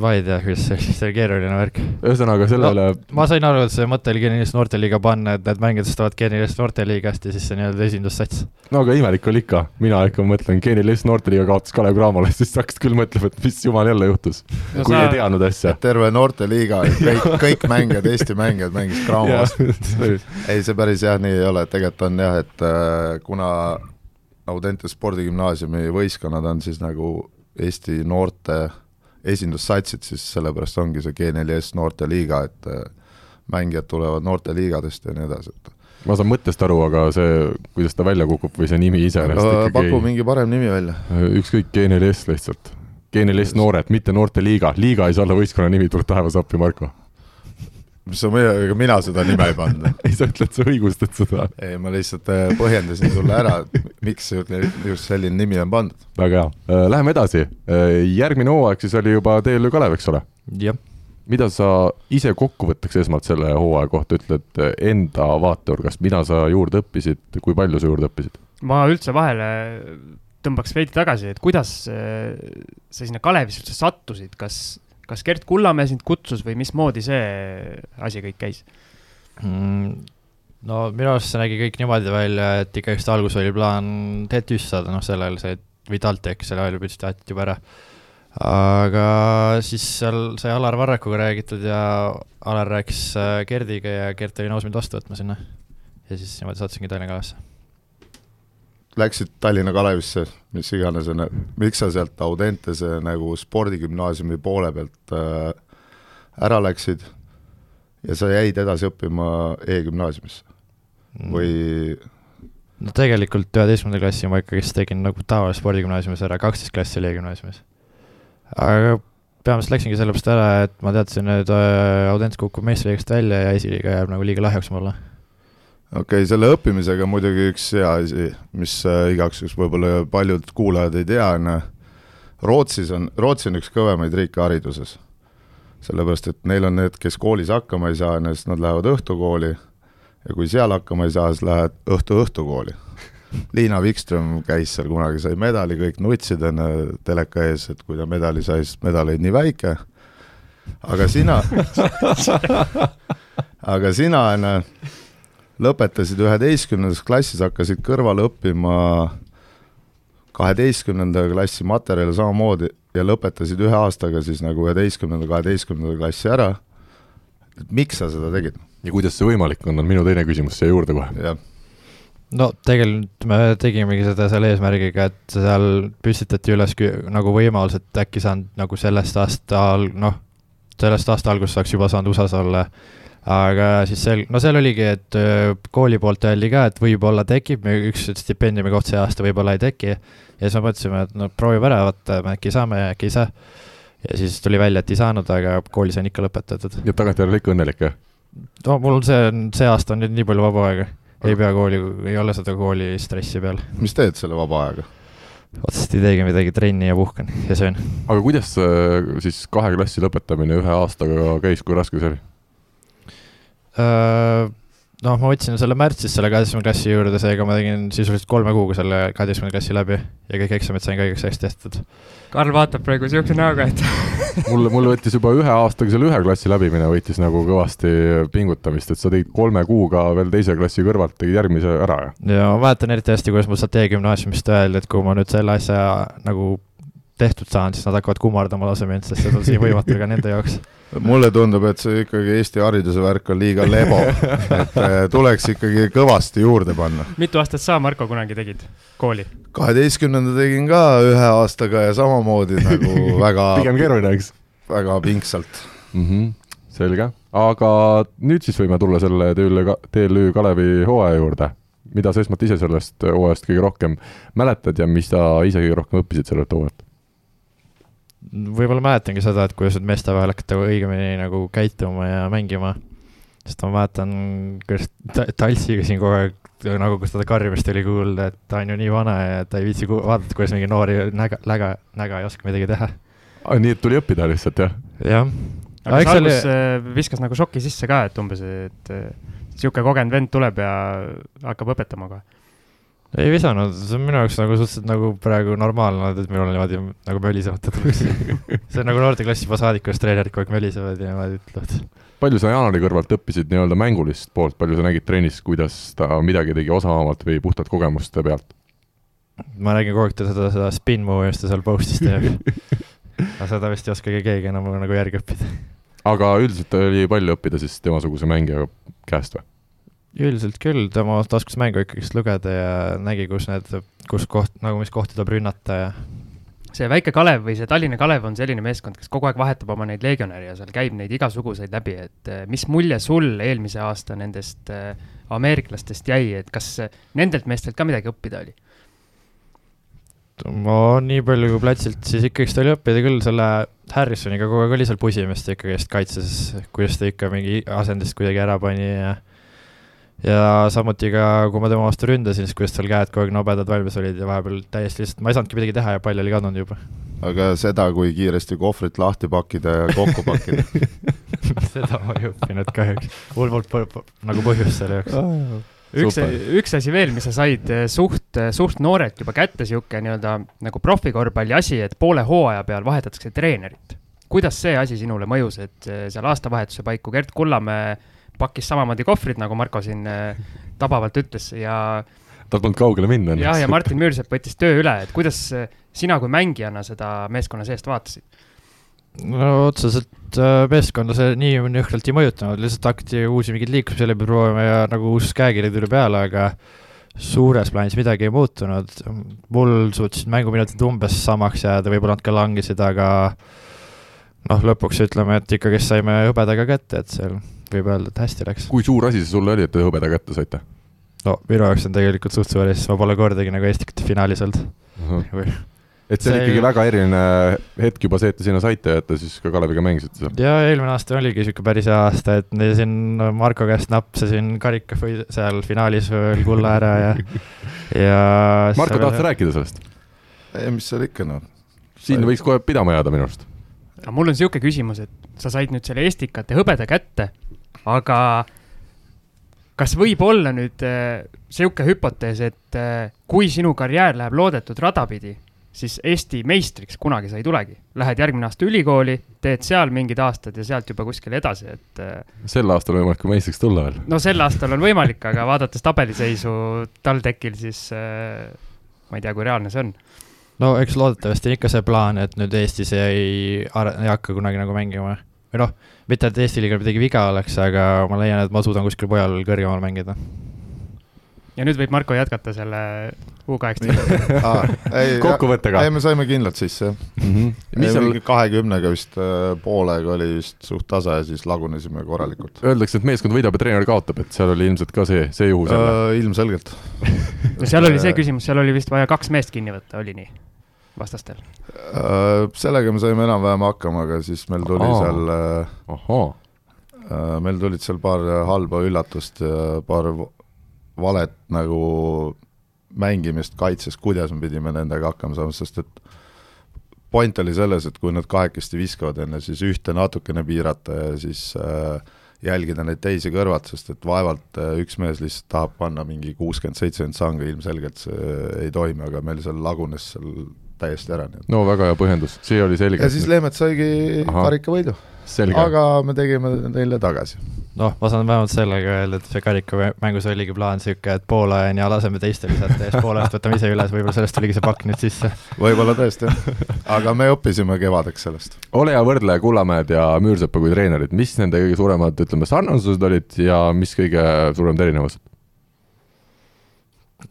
ma ei tea, kuidas see oli, see oli keeruline värk. ühesõnaga sellele no,. ma sain aru, et see mõte oli G4S noorteliiga panna, et need mängijad tõstavad G4S noorteliigast ja siis see nii-öelda esindussats. no aga imelik oli ikka, mina ikka mõtlen, G4S noorteliiga kaotas Kalev Cramole, siis hakkasid küll mõtlema, et mis jumal jälle juhtus no,. kui sa... ei teadnud asja. terve noorteliiga, kõik, (laughs) kõik mängijad, Eesti mängijad mängisid Cramo vastu ei, see päris jah nii ei ole, tegelikult on jah, et äh, kuna Audentese spordigümnaasiumi võistkonnad on siis nagu Eesti noorte esindussatsid, siis sellepärast ongi see G4S noorteliiga, et äh, mängijad tulevad noorteliigadest ja nii edasi, et ma saan mõttest aru, aga see, kuidas ta välja kukub või see nimi iseenesest ikkagi paku mingi parem nimi välja. ükskõik, G4S lihtsalt. G4S noored, mitte noorteliiga, liiga ei saa olla võistkonna nimi, tuleb taevas appi, Marko sa, ega mina seda nime ei pannud (laughs) ei, sa ütled, sa õigustad seda. ei, ma lihtsalt äh, põhjendasin sulle ära, miks just selline nimi on pandud. väga hea, äh, läheme edasi. Äh, järgmine hooaeg siis oli juba TLÜ Kalev, eks ole? jah. mida sa ise kokkuvõtteks esmalt selle hooaja kohta ütled enda vaatenurgast, mida sa juurde õppisid, kui palju sa juurde õppisid? ma üldse vahele tõmbaks veidi tagasi, et kuidas sa sinna Kalevisse üldse sattusid, kas kas Gert Kullamäe sind kutsus või mismoodi see asi kõik käis mm,? no minu arust see nägi kõik niimoodi välja, et ikkagist alguses oli plaan TTÜ-sse saada, noh sellel see, või TalTech, selle ajal juba ütlesid, taheti juba ära. aga siis seal sai Alar Varrakuga räägitud ja Alar rääkis äh, Gerdiga ja Gert oli nõus mind vastu võtma sinna. ja siis niimoodi sattusingi Tallinna Kalasse läksid Tallinna Kalevisse, mis iganes miks sa sealt Audentese nagu spordigümnaasiumi poole pealt äh, ära läksid ja sa jäid edasi õppima E-gümnaasiumisse mm. või? no tegelikult üheteistkümnenda klassi ma ikkagist tegin nagu tavalises spordigümnaasiumis ära, kaksteist klassi oli E-gümnaasiumis. aga peamiselt läksingi sellepärast ära, et ma teadsin, et äh, Audents kukub meistriliigast välja ja esiliiga jääb nagu liiga lahjaks mulle okei okay,, selle õppimisega muidugi üks hea asi, mis äh, igaks juhuks võib-olla paljud kuulajad ei tea, on äh, Rootsis on, Rootsi on üks kõvemaid riike hariduses. sellepärast, et neil on need, kes koolis hakkama ei saa, siis nad lähevad õhtukooli ja kui seal hakkama ei saa, siis lähed õhtu õhtukooli (laughs) Liina Wikström käis seal kunagi, sai medali, kõik nutsid enne teleka ees, et kui ta medali sai, siis medal oli nii väike. aga sina (laughs) (laughs) aga sina, onju, lõpetasid üheteistkümnendas klassis, hakkasid kõrvale õppima kaheteistkümnenda klassi materjale samamoodi ja lõpetasid ühe aastaga siis nagu üheteistkümnenda, kaheteistkümnenda klassi ära. et miks sa seda tegid? ja kuidas see võimalik on, on minu teine küsimus siia juurde kohe. no tegelikult me tegimegi seda selle eesmärgiga, et seal püstitati üles nagu võimalus, et äkki saan nagu sellest aastal, noh, sellest aasta algusest saaks juba saanud USA-s olla. Aga siis sel-, no seal oligi, et öö, kooli poolt öeldi ka, et võib-olla tekib üks stipendiumi koht see aasta, võib-olla ei teki. ja siis me mõtlesime, et no proovime ära, vaata, äkki saame, äkki ei saa. ja siis tuli välja, et ei saanud, aga koolis on ikka lõpetatud. ja tagantjärele ikka õnnelik, jah? no mul see on, see aasta on nüüd nii palju vaba aega. ei pea kooli, ei ole seda kooli stressi peal. mis teed selle vaba ajaga? otseselt ei teegi midagi, trenni ja puhkan ja söön. aga kuidas see siis kahe klassi lõpetamine ühe aastaga käis, kui raske see oli? noh, ma võtsin selle märtsis selle kaheteistkümnenda klassi juurde, seega ma tegin sisuliselt kolme kuuga selle kaheteistkümnenda klassi läbi ja kõik eksamid sain ka õigeks ajaks tehtud. Karl vaatab praegu siukse näoga, et mul, mul võttis juba ühe aastaga selle ühe klassi läbimine võttis nagu kõvasti pingutamist, et sa tegid kolme kuuga veel teise klassi kõrvalt, tegid järgmise ära ja ja ma mäletan eriti hästi, kuidas mul Satee gümnaasiumist öeldi, et kui ma nüüd selle asja nagu tehtud saan, siis nad hakkavad kummardama lase mind, sest see on siin võimatu ka nende jaoks. Mulle tundub, et see ikkagi Eesti hariduse värk on liiga lebo, et äh, tuleks ikkagi kõvasti juurde panna. mitu aastat sa, Marko, kunagi tegid kooli? kaheteistkümnenda tegin ka ühe aastaga ja samamoodi nagu (laughs) väga, pigem keeruline, eks väga pingsalt. mm. -hmm. selge, aga nüüd siis võime tulla selle TLÜ, TLÜ Kalevi hooaja juurde. mida sa esmalt ise sellest hooajast kõige rohkem mäletad ja mis sa ise kõige rohkem õppisid sellelt hooajalt? Võib-olla mäletangi seda, et kuidas nüüd meeste vahel hakata õigemini nagu käituma ja mängima. sest ma mäletan, kuidas ta- Talsiga siin kogu aeg nagu, kus teda karjumist oli kuulda, et ta on ju nii vana ja ta ei viitsi vaadata, kuidas mingi noori näga, läga, näga ei oska midagi teha. nii et tuli õppida lihtsalt, jah? jah. aga eks kas see oli- algus äh, viskas nagu šoki sisse ka, et umbes, et sihuke kogenud vend tuleb ja hakkab õpetama kohe? Ei visanud, see on minu jaoks nagu suhteliselt nagu praegu normaalne, et minul niimoodi nagu mölisemata tullakse. (laughs) see on nagu noorteklassi juba saadik, kus treenerid kogu aeg mölisevad ja niimoodi ütlevad. palju sa Jaanari kõrvalt õppisid nii-öelda mängulist poolt, palju sa nägid trennis, kuidas ta midagi tegi osavamalt või puhtalt kogemuste pealt? ma nägin kogu aeg ta seda, seda spin move'i, mis ta seal post'is teeb. (laughs) aga seda vist ei oskagi keegi enam nagu järgi õppida. aga üldiselt oli palju õppida siis temasuguse mängija käest või? Üldiselt küll, tema ta oskas mängu ikkagist lugeda ja nägi, kus need, kus koht, nagu mis kohti tuleb rünnata ja see väike Kalev või see Tallinna Kalev on selline meeskond, kes kogu aeg vahetab oma neid legionäre ja seal käib neid igasuguseid läbi, et eh, mis mulje sul eelmise aasta nendest eh, ameeriklastest jäi, et kas eh, nendelt meestelt ka midagi õppida oli? ma nii palju kui platsilt, siis ikkagist oli õppida küll selle Harrisoniga kogu aeg oli seal pusimist ikkagist kaitses, kuidas ta ikka mingi asendist kuidagi ära pani ja ja samuti ka, kui ma tema vastu ründasin, siis kuidas tal käed kogu aeg nobedad valmis olid ja vahepeal täiesti lihtsalt, ma ei saanudki midagi teha ja pall oli kadunud juba. aga seda, kui kiiresti kohvrit lahti pakkida ja kokku pakkida. (laughs) seda ma ei õppinud kahjuks, mul polnud po- po- nagu põhjust selle jaoks. üks üks asi veel, mis sa said eh, suht, suht noorelt juba kätte, sihuke nii-öelda nagu profikorvpalli asi, et poole hooaja peal vahetatakse treenerit. kuidas see asi sinule mõjus, et eh, seal aastavahetuse paiku Gert Kullamäe pakkis samamoodi kohvrid, nagu Marko siin eh, tabavalt ütles ja tal polnud kaugele minna jah, ja Martin Müürsepp võttis töö üle, et kuidas eh, sina kui mängijana seda meeskonna seest vaatasid? no otseselt äh, meeskonda see nii jõhkralt ei mõjutanud, lihtsalt hakati uusi mingeid liikumisi läbi proovima ja nagu uus käekiri tuli peale, aga suures plaanis midagi ei muutunud. mul suutsid mänguminutid umbes samaks jääda, võib-olla natuke langesid, aga noh, lõpuks ütleme, et ikkagist saime hõbedaga kätte, et seal võib öelda, et hästi läks. kui suur asi see sulle oli, et te hõbeda kätte saite? no minu jaoks on tegelikult suht suur, sest ma pole kordagi nagu Eesti finaalis olnud või et see on See- ikkagi väga eriline hetk juba see, et te sinna saite ja et te siis ka Kaleviga mängisite seal. ja eelmine aasta oligi sihuke päris hea aasta, et siin Marko käest napsasin karika või seal finaalis veel kulla ära ja, (laughs) ja. Marko, tahad sa rääkida sellest? ei, mis seal ikka noh. siin võiks kohe pidama jääda minu arust. aga mul on niisugune küsimus, et sa said nüüd selle Estikate hõbeda kätte, aga kas võib olla nüüd äh, sihuke hüpotees, et äh, kui sinu karjäär läheb loodetud rada pidi, siis Eesti meistriks kunagi sa ei tulegi. Lähed järgmine aasta ülikooli, teed seal mingid aastad ja sealt juba kuskile edasi, et äh, sel aastal võimalik ka meistriks tulla veel. no sel aastal on võimalik, aga vaadates tabeliseisu TalTechil, siis äh, ma ei tea, kui reaalne see on. no eks loodetavasti on ikka see plaan, et nüüd Eestis ei, ei hakka kunagi nagu mängima. Või noh, mitte et Eesti liigal midagi viga oleks, aga ma leian, et ma suudan kuskil mujal kõrgemal mängida. ja nüüd võib Marko jätkata selle U kaheksateist (laughs) (laughs) kokkuvõttega. ei, me saime kindlalt sisse, jah mm. -hmm. mis seal mingi kahekümnega vist äh, poolega oli vist suht tase ja siis lagunesime korralikult. öeldakse, et meeskond võidab ja treener kaotab, et seal oli ilmselt ka see, see juhus jälle Uh, ilmselgelt. no (laughs) seal oli see küsimus, seal oli vist vaja kaks meest kinni võtta, oli nii? Vastastel. Uh, sellega me saime enam-vähem hakkama, aga siis meil tuli Aa. seal uh, ahhaa, Uh, meil tulid seal paar halba üllatust ja paar valet nagu mängimist kaitses, kuidas me pidime nendega hakkama saama, sest et point oli selles, et kui nad kahekesti viskavad enne, siis ühte natukene piirata ja siis äh, jälgida neid teisi kõrvalt, sest et vaevalt äh, üks mees lihtsalt tahab panna mingi kuuskümmend, seitsekümmend sanga, ilmselgelt see ei toimi, aga meil seal lagunes seal täiesti ära, no väga hea põhjendus, see oli selge. ja siis Leemet saigi karikavõidu, selge, aga me tegime neile tagasi. noh, ma saan vähemalt sellega öelda, et see karikamängus oligi plaan niisugune, et poole ajani ja laseme teistel visata ja siis poole ajast (laughs) võtame ise üles, võib-olla sellest tuligi see pakk nüüd sisse. võib-olla tõesti, jah. aga me õppisime kevadeks sellest. ole hea võrdle Kullamäed ja Müürsepa kui treenerid, mis nende kõige suuremad, ütleme, sarnasused olid ja mis kõige suuremad erinevused?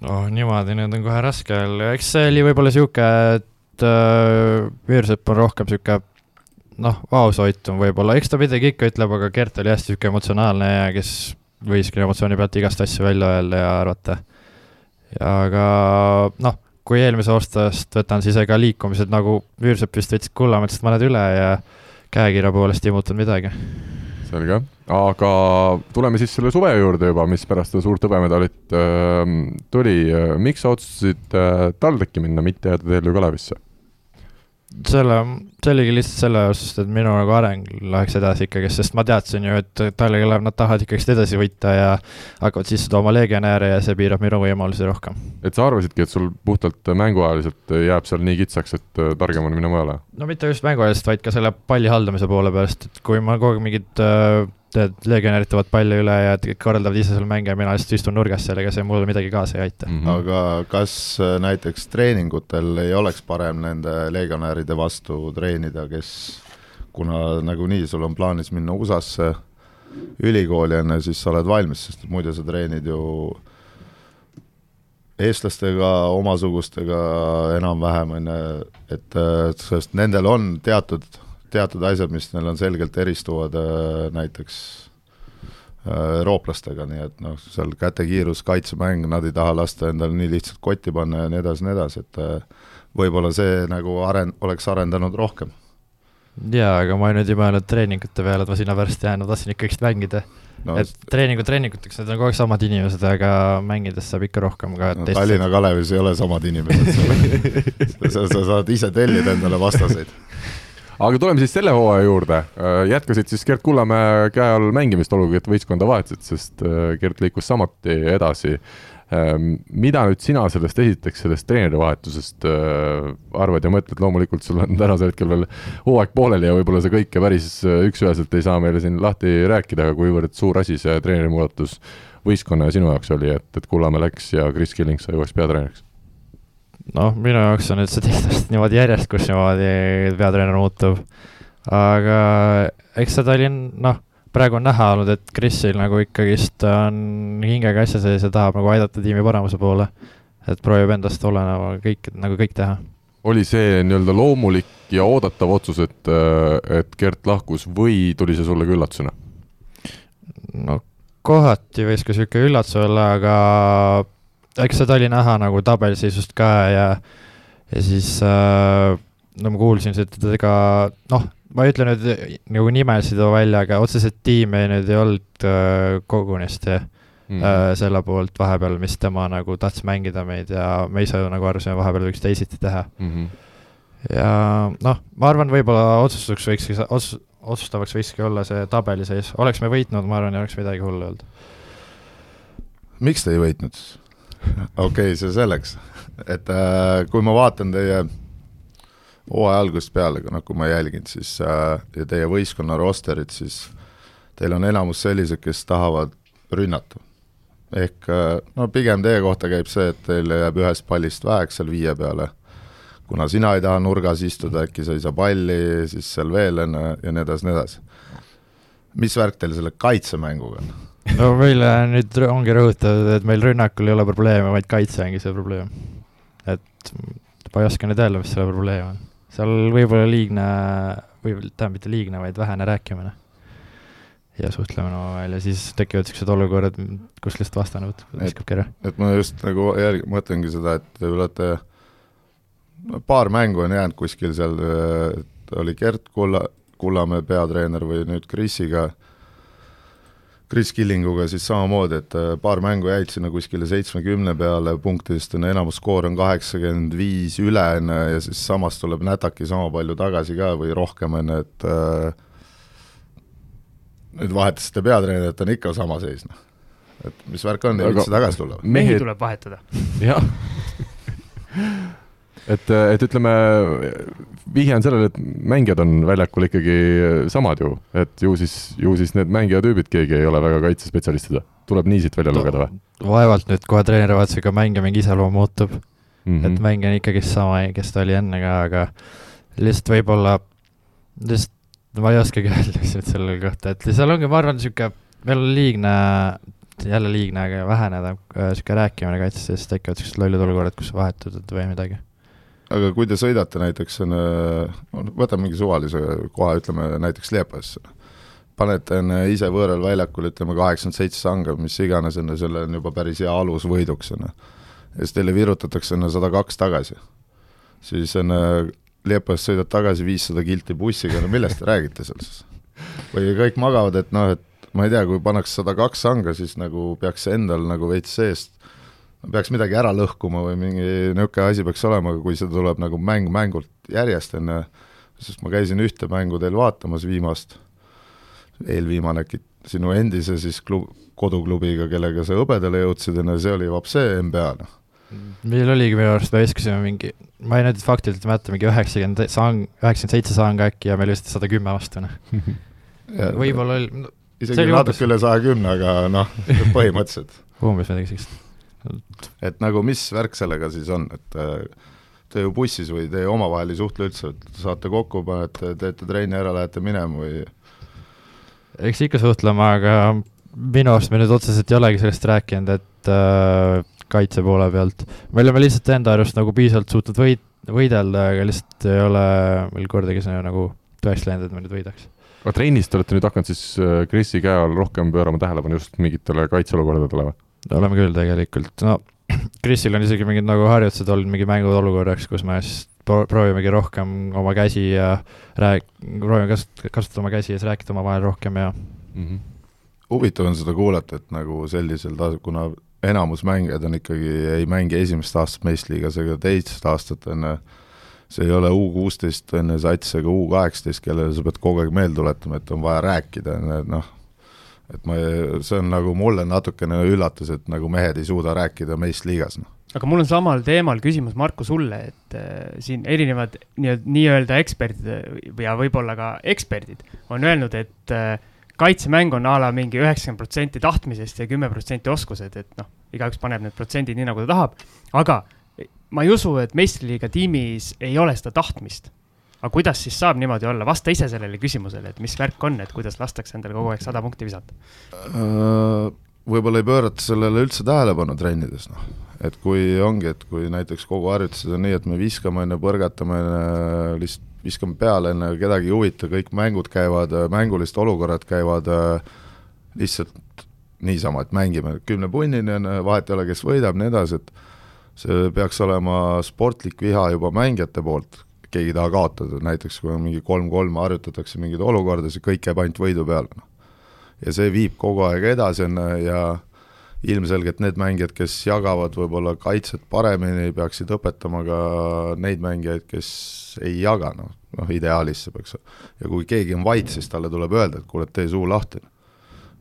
noh, niimoodi nüüd on kohe raske öelda, eks see oli võib-olla niisugune, et äh, Müürsepp on rohkem niisugune noh, vaoshoitum võib-olla, eks ta midagi ikka ütleb, aga Gert oli hästi niisugune emotsionaalne ja kes võiski emotsiooni pealt igast asju välja öelda ja arvata. aga noh, kui eelmise aastast võtan, siis ega liikumised nagu Müürsepp vist võttis Kullamäest mõned üle ja käekirja poolest ei muutunud midagi. selge, aga tuleme siis selle suve juurde juba, mis pärast seda suurt hõbemedalit äh, tuli. miks sa otsustasid äh, TalTechi minna, mitte jääda TLÜ Kalevisse? selle, see oligi lihtsalt selle osast, et minu nagu areng läheks edasi ikkagi, sest ma teadsin ju, et Tallinna Kalev, nad tahavad ikkagist edasi võita ja hakkavad sisse tooma legionäre ja see piirab minu võimalusi rohkem. et sa arvasidki, et sul puhtalt mänguajaliselt jääb seal nii kitsaks, et targem on minna mujale? no mitte just mänguajast, vaid ka selle palli haldamise poole pärast, et kui ma kogu aeg mingid äh, tead, legionärid toovad palli üle ja korraldavad ise seal mänge ja mina lihtsalt istun nurgas seal, ega see mulle midagi kaasa ei aita. Mhm. aga kas äh, näiteks treeningutel ei oleks parem nende legionäride vastu treenida, kes kuna nagunii sul on plaanis minna USA-sse ülikooli enne, siis sa oled valmis, sest muidu sa treenid ju eestlastega, omasugustega enam-vähem, on ju, et äh, sest nendel on teatud, teatud asjad, mis neil on selgelt eristuvad äh, näiteks äh, eurooplastega, nii et noh, seal kätekiirus, kaitsemäng, nad ei taha lasta endale nii lihtsalt kotti panna ja nii edasi, nii edasi, et äh, võib-olla see nagu aren-, oleks arendanud rohkem. jaa, aga ma nüüd ei mõelnud treeningute peale, et ma sinna pärast jään, ma tahtsin ikkagist mängida no, no,. et treeningud treeninguteks, need on kogu aeg samad inimesed, aga mängides saab ikka rohkem ka no, Tallinna Kalevis ei ole samad inimesed, (laughs) sa, sa saad ise tellida endale vastaseid. (laughs) aga tuleme siis selle hooaja juurde. jätkasid siis Gert Kullamäe käe all mängimist, olgugi et võistkonda vahetasid, sest äh, Gert liikus samuti edasi. mida nüüd sina sellest esiteks, sellest treeneri vahetusest äh, arvad ja mõtled, loomulikult sul on tänasel hetkel veel hooaeg pooleli ja võib-olla see kõike päris äh, üks-üheselt ei saa meile siin lahti rääkida, aga kuivõrd suur asi see treeneri muudatus võistkonna ja sinu jaoks oli, et, et Kullamäe läks ja Kris Killing sai uueks peatreeneriks? noh, minu jaoks on nüüd see teist aastat niimoodi järjest, kus niimoodi peatreener muutub. aga eks seda oli, noh, praegu on näha olnud, et Krisil nagu ikkagist on hingega asja sees ja tahab nagu aidata tiimi paremuse poole. et proovib endast oleneva kõik, nagu kõik teha. oli see nii-öelda loomulik ja oodatav otsus, et, et Gert lahkus või tuli see sulle ka üllatusena? no kohati võis ka sihuke üllatus olla, aga eks seda oli näha nagu tabeliseisust ka ja, ja siis äh, no ma kuulsin, et ega noh, ma ei ütle nüüd nagu nimesid välja, aga otseselt tiimi nüüd ei olnud äh, kogunisti mm. äh, selle poolt vahepeal, mis tema nagu tahtis mängida meid ja me ise nagu arvasime vahepeal võiks teisiti teha. Mhm. ja noh, ma arvan, võib-olla otsustuseks võikski, otsus, otsustavaks võikski olla see tabeliseis, oleks me võitnud, ma arvan, ei oleks midagi hullu olnud. miks te ei võitnud siis? (laughs) okei okay,, see selleks, et äh, kui ma vaatan teie hooaja algusest peale, noh kui ma jälgin, siis äh, ja teie võistkonna rosterit, siis teil on enamus sellised, kes tahavad rünnata. ehk äh, no pigem teie kohta käib see, et teil jääb ühest pallist väheks seal viie peale, kuna sina ei taha nurgas istuda, äkki sa ei saa palli, siis seal veel on ja nii edasi, nii edasi. mis värk teil selle kaitsemänguga on? No meile nüüd ongi rõhutatud, et meil rünnakul ei ole probleeme, vaid kaitse ongi see probleem. et ma ei oska nüüd öelda, mis selle probleem on. seal võib-olla liigne, või tähendab, mitte liigne, vaid vähene rääkimine. ja suhtlemine omavahel ja siis tekivad niisugused olukorrad, kus lihtsalt vastane võtab, viskab kerre. et ma just nagu jälg-, mõtlengi seda, et te olete paar mängu on jäänud kuskil seal, oli Gert Kulla, Kullamäe peatreener või nüüd Krisiga äh, Chris Killinguga siis samamoodi, et äh, paar mängu jäid sinna kuskile seitsmekümne peale punktidest, on enamus skoor on kaheksakümmend viis üle, on ju, ja siis samas tuleb nätaki sama palju tagasi ka või rohkem, on ju, et äh, nüüd vahetasite peatreenerit, on ikka sama seis, noh. et mis värk on, ei viitsi tagasi tulla? mehi tuleb vahetada. jah (laughs) et, et ütleme, vihje on sellele, et mängijad on väljakul ikkagi samad ju, et ju siis, ju siis need mängijatüübid, keegi ei ole väga kaitsespetsialistid, tuleb nii siit välja lugeda või? vaevalt nüüd kohe treenerivahetusega mängija mingi iseloom muutub. Mm, -hmm. et mängija on ikkagist sama, kes ta oli enne ka, aga lihtsalt võib-olla, lihtsalt ma ei oskagi (laughs) öelda lihtsalt selle kohta, et seal ongi, ma arvan, niisugune, on liigne, jälle liigne, aga väheneda niisugune rääkimine kaitses, siis tekivad niisugused lollid olukorrad, kus vahetad või midagi aga kui te sõidate näiteks, võtame mingi suvalise koha, ütleme näiteks Liepasse, panete enne ise võõral väljakul, ütleme kaheksakümmend seitse sanga, mis iganes, on ju, selle on juba päris hea alus võiduks, on ju. ja siis teile virutatakse enne sada kaks tagasi. siis enne Liepast sõidad tagasi viissada kilti bussiga, no millest te räägite seal siis? või kõik magavad, et noh, et ma ei tea, kui pannakse sada kaks sanga, siis nagu peaks endal nagu veits seest peaks midagi ära lõhkuma või mingi niisugune asi peaks olema, kui see tuleb nagu mäng mängult järjest, on ju, sest ma käisin ühte mängu teil vaatamas viimast, eelviimane äkki, sinu endise siis klub, koduklubiga, kellega sa hõbedale jõudsid, on ju, see oli vapsee NBA, noh. meil oligi minu arust, me viskasime mingi, ma ei nüüd faktiliselt mäleta, mingi üheksakümmend sang, üheksakümmend seitse sanga äkki ja meil vist sada kümme vastu, noh. (laughs) võib-olla oli no, isegi natuke üle saja kümne, aga noh, põhimõtteliselt. (laughs) umbes midagi sellist. Et nagu mis värk sellega siis on, et äh, te ju bussis või te omavahel ei suhtle üldse, et saate kokku, panete, teete trenni ära, lähete minema või eks ikka suhtleme, aga minu arust me nüüd otseselt ei olegi sellest rääkinud, et äh, kaitse poole pealt, me oleme lihtsalt enda arust nagu piisavalt suutnud võit-, võidelda, aga lihtsalt ei ole meil kordagi see nagu tõeks läinud, et me nüüd võidaks. aga trennis te olete nüüd hakanud siis äh, Krisi käe all rohkem pöörama tähelepanu just mingitele kaitseolukordadele või? Oleme küll tegelikult, no (clears throat) Krisil on isegi mingid nagu harjutused olnud mingi mängud olukorraks, kus me siis pro-, proovimegi rohkem oma käsi ja rääk-, proovime kasut-, kasutada oma käsi ja siis rääkida omavahel rohkem ja mm. -hmm. huvitav on seda kuulata, et nagu sellisel tas-, kuna enamus mängijaid on ikkagi, ei mängi esimest aastat meistriliigas ega teist aastat, on ju, see ei ole U kuusteist, on ju, sats ega U kaheksateist, kellele sa pead kogu aeg meelde tuletama, et on vaja rääkida, on ju, et noh, et ma, see on nagu mulle natukene üllatus, et nagu mehed ei suuda rääkida meistriliigas, noh. aga mul on samal teemal küsimus, Marko, sulle, et äh, siin erinevad nii-öelda eksperdid äh, ja võib-olla ka eksperdid on öelnud, et äh, kaitsemäng on a la mingi üheksakümmend protsenti tahtmisest ja kümme protsenti oskused, et noh, igaüks paneb need protsendid nii, nagu ta tahab, aga ma ei usu, et meistriliiga tiimis ei ole seda tahtmist. Aga kuidas siis saab niimoodi olla, vasta ise sellele küsimusele, et mis värk on, et kuidas lastakse endale kogu aeg sada punkti visata? Äh, võib-olla ei pöörata sellele üldse tähelepanu trennides, noh. et kui ongi, et kui näiteks kogu harjutused on nii, et me viskame, on ju, põrgatame, lihtsalt viskame peale, on ju, kedagi ei huvita, kõik mängud käivad, mängulised olukorrad käivad äh, lihtsalt niisama, et mängime kümne punnini, on ju, vahet ei ole, kes võidab, nii edasi, et see peaks olema sportlik viha juba mängijate poolt, keegi ei taha kaotada, näiteks kui on mingi kolm-kolm, harjutatakse mingeid olukordasid, kõik käib ainult võidu peale, noh. ja see viib kogu aeg edasi, on ju, ja ilmselgelt need mängijad, kes jagavad võib-olla kaitset paremini, peaksid õpetama ka neid mängijaid, kes ei jaga, noh, noh ideaalis see peaks, ja kui keegi on vait, siis talle tuleb öelda, et kuule, tee suu lahti.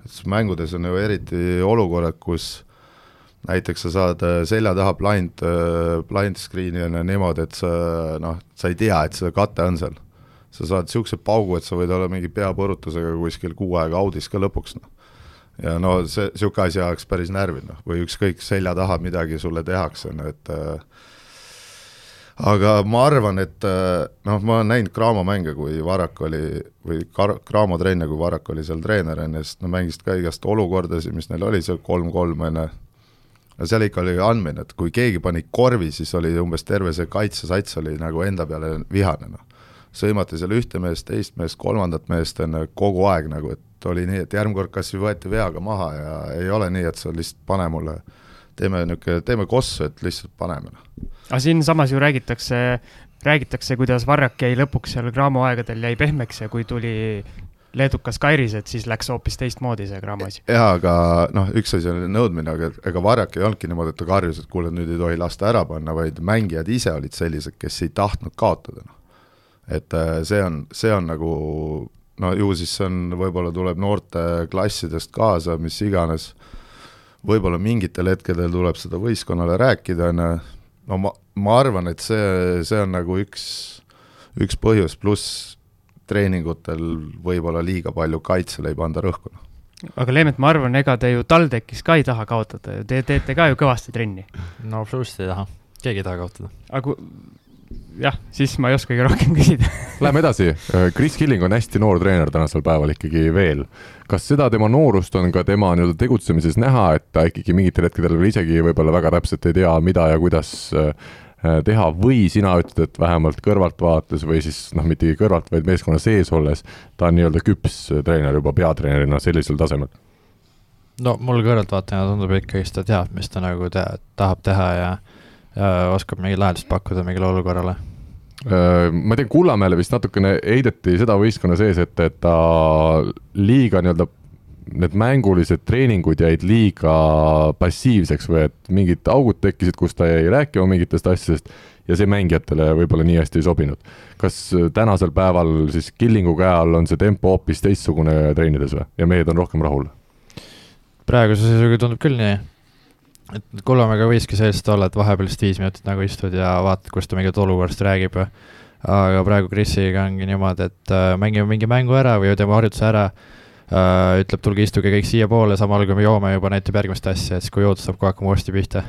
et siis mängudes on ju eriti olukorrad, kus näiteks sa saad äh, selja taha blind, blind screen'i on ju niimoodi, et sa noh, sa ei tea, et see kate on seal. sa saad niisuguse paugu, et sa võid olla mingi peapõrutusega kuskil kuu aega audis ka lõpuks, noh. ja no see, niisugune asi ajaks päris närvi, noh, või ükskõik, selja taha midagi sulle tehakse, ju, et äh, aga ma arvan, et noh, ma olen näinud Cramo mänge, kui Varrak oli, või Kar-, Cramo trenne, kui Varrak oli seal treener, on ju, sest nad mängisid ka igast olukordasid, mis neil oli seal kolm-kolm, on ju, no seal ikka oli andmine, et kui keegi pani korvi, siis oli umbes terve see kaitsesats oli nagu enda peale vihane, noh. sõimati seal ühte meest, teist meest, kolmandat meest, on ju, kogu aeg nagu, et oli nii, et järgmine kord kas või võeti veaga maha ja ei ole nii, et sa lihtsalt pane mulle, teeme niisugune, teeme kossu, et lihtsalt paneme, noh. aga siinsamas ju räägitakse, räägitakse, kuidas Varrak jäi lõpuks seal Graamo aegadel jäi pehmeks ja kui tuli leedukas Kairis, et siis läks hoopis teistmoodi see Graamo asi. jaa, aga noh, üks asi oli nõudmine, aga ega Varjak ei olnudki niimoodi, et ta karjus, et kuule, nüüd ei tohi lasta ära panna, vaid mängijad ise olid sellised, kes ei tahtnud kaotada, noh. et äh, see on, see on nagu no ju siis see on, võib-olla tuleb noorte klassidest kaasa, mis iganes, võib-olla mingitel hetkedel tuleb seda võistkonnale rääkida, on ju, no ma, ma arvan, et see, see on nagu üks, üks põhjus, pluss treeningutel võib-olla liiga palju kaitsele ei panda rõhku. Noh. aga Leemet, ma arvan, ega te ju TalTechis ka ei taha kaotada ju, te teete ka ju kõvasti trenni. no absoluutselt ei taha, keegi ei taha kaotada. aga kui, jah, siis ma ei oskagi rohkem küsida Läheme edasi, Chris Killing on hästi noor treener tänasel päeval ikkagi veel. kas seda tema noorust on ka tema nii-öelda tegutsemises näha, et ta ikkagi mingitel hetkedel veel isegi võib-olla väga täpselt ei tea, mida ja kuidas äh, Äh, teha või sina ütled, et vähemalt kõrvaltvaates või siis noh, mitte kõrvalt, vaid meeskonna sees olles, ta on nii-öelda küps treener juba peatreenerina sellisel tasemel? no mul kõrvaltvaatajana tundub ikkagist, ta teab, mis ta nagu te tahab teha ja, ja oskab mingit lahendust pakkuda mingile olukorrale äh, ma tean, Kullamäele vist natukene heideti seda võistkonna sees, et, et ta liiga nii-öelda need mängulised treeningud jäid liiga passiivseks või et mingid augud tekkisid, kus ta jäi rääkima mingitest asjadest ja see mängijatele võib-olla nii hästi ei sobinud. kas tänasel päeval siis Killingu käe all on see tempo hoopis teistsugune treenides või ja mehed on rohkem rahul? praeguse seisuga tundub küll nii, et Kullamäega võiski sellist olla, et vahepeal lihtsalt viis minutit nagu istud ja vaatad, kus ta mingit olukorrast räägib aga praegu Krisiga ongi niimoodi, et äh, mängime mingi mängu ära või teeme harjutuse ära ütleb, tulge istuge kõik siiapoole, samal kui me joome juba näitab järgmist asja, et siis kui jood saab kohe hakkama uuesti pihta.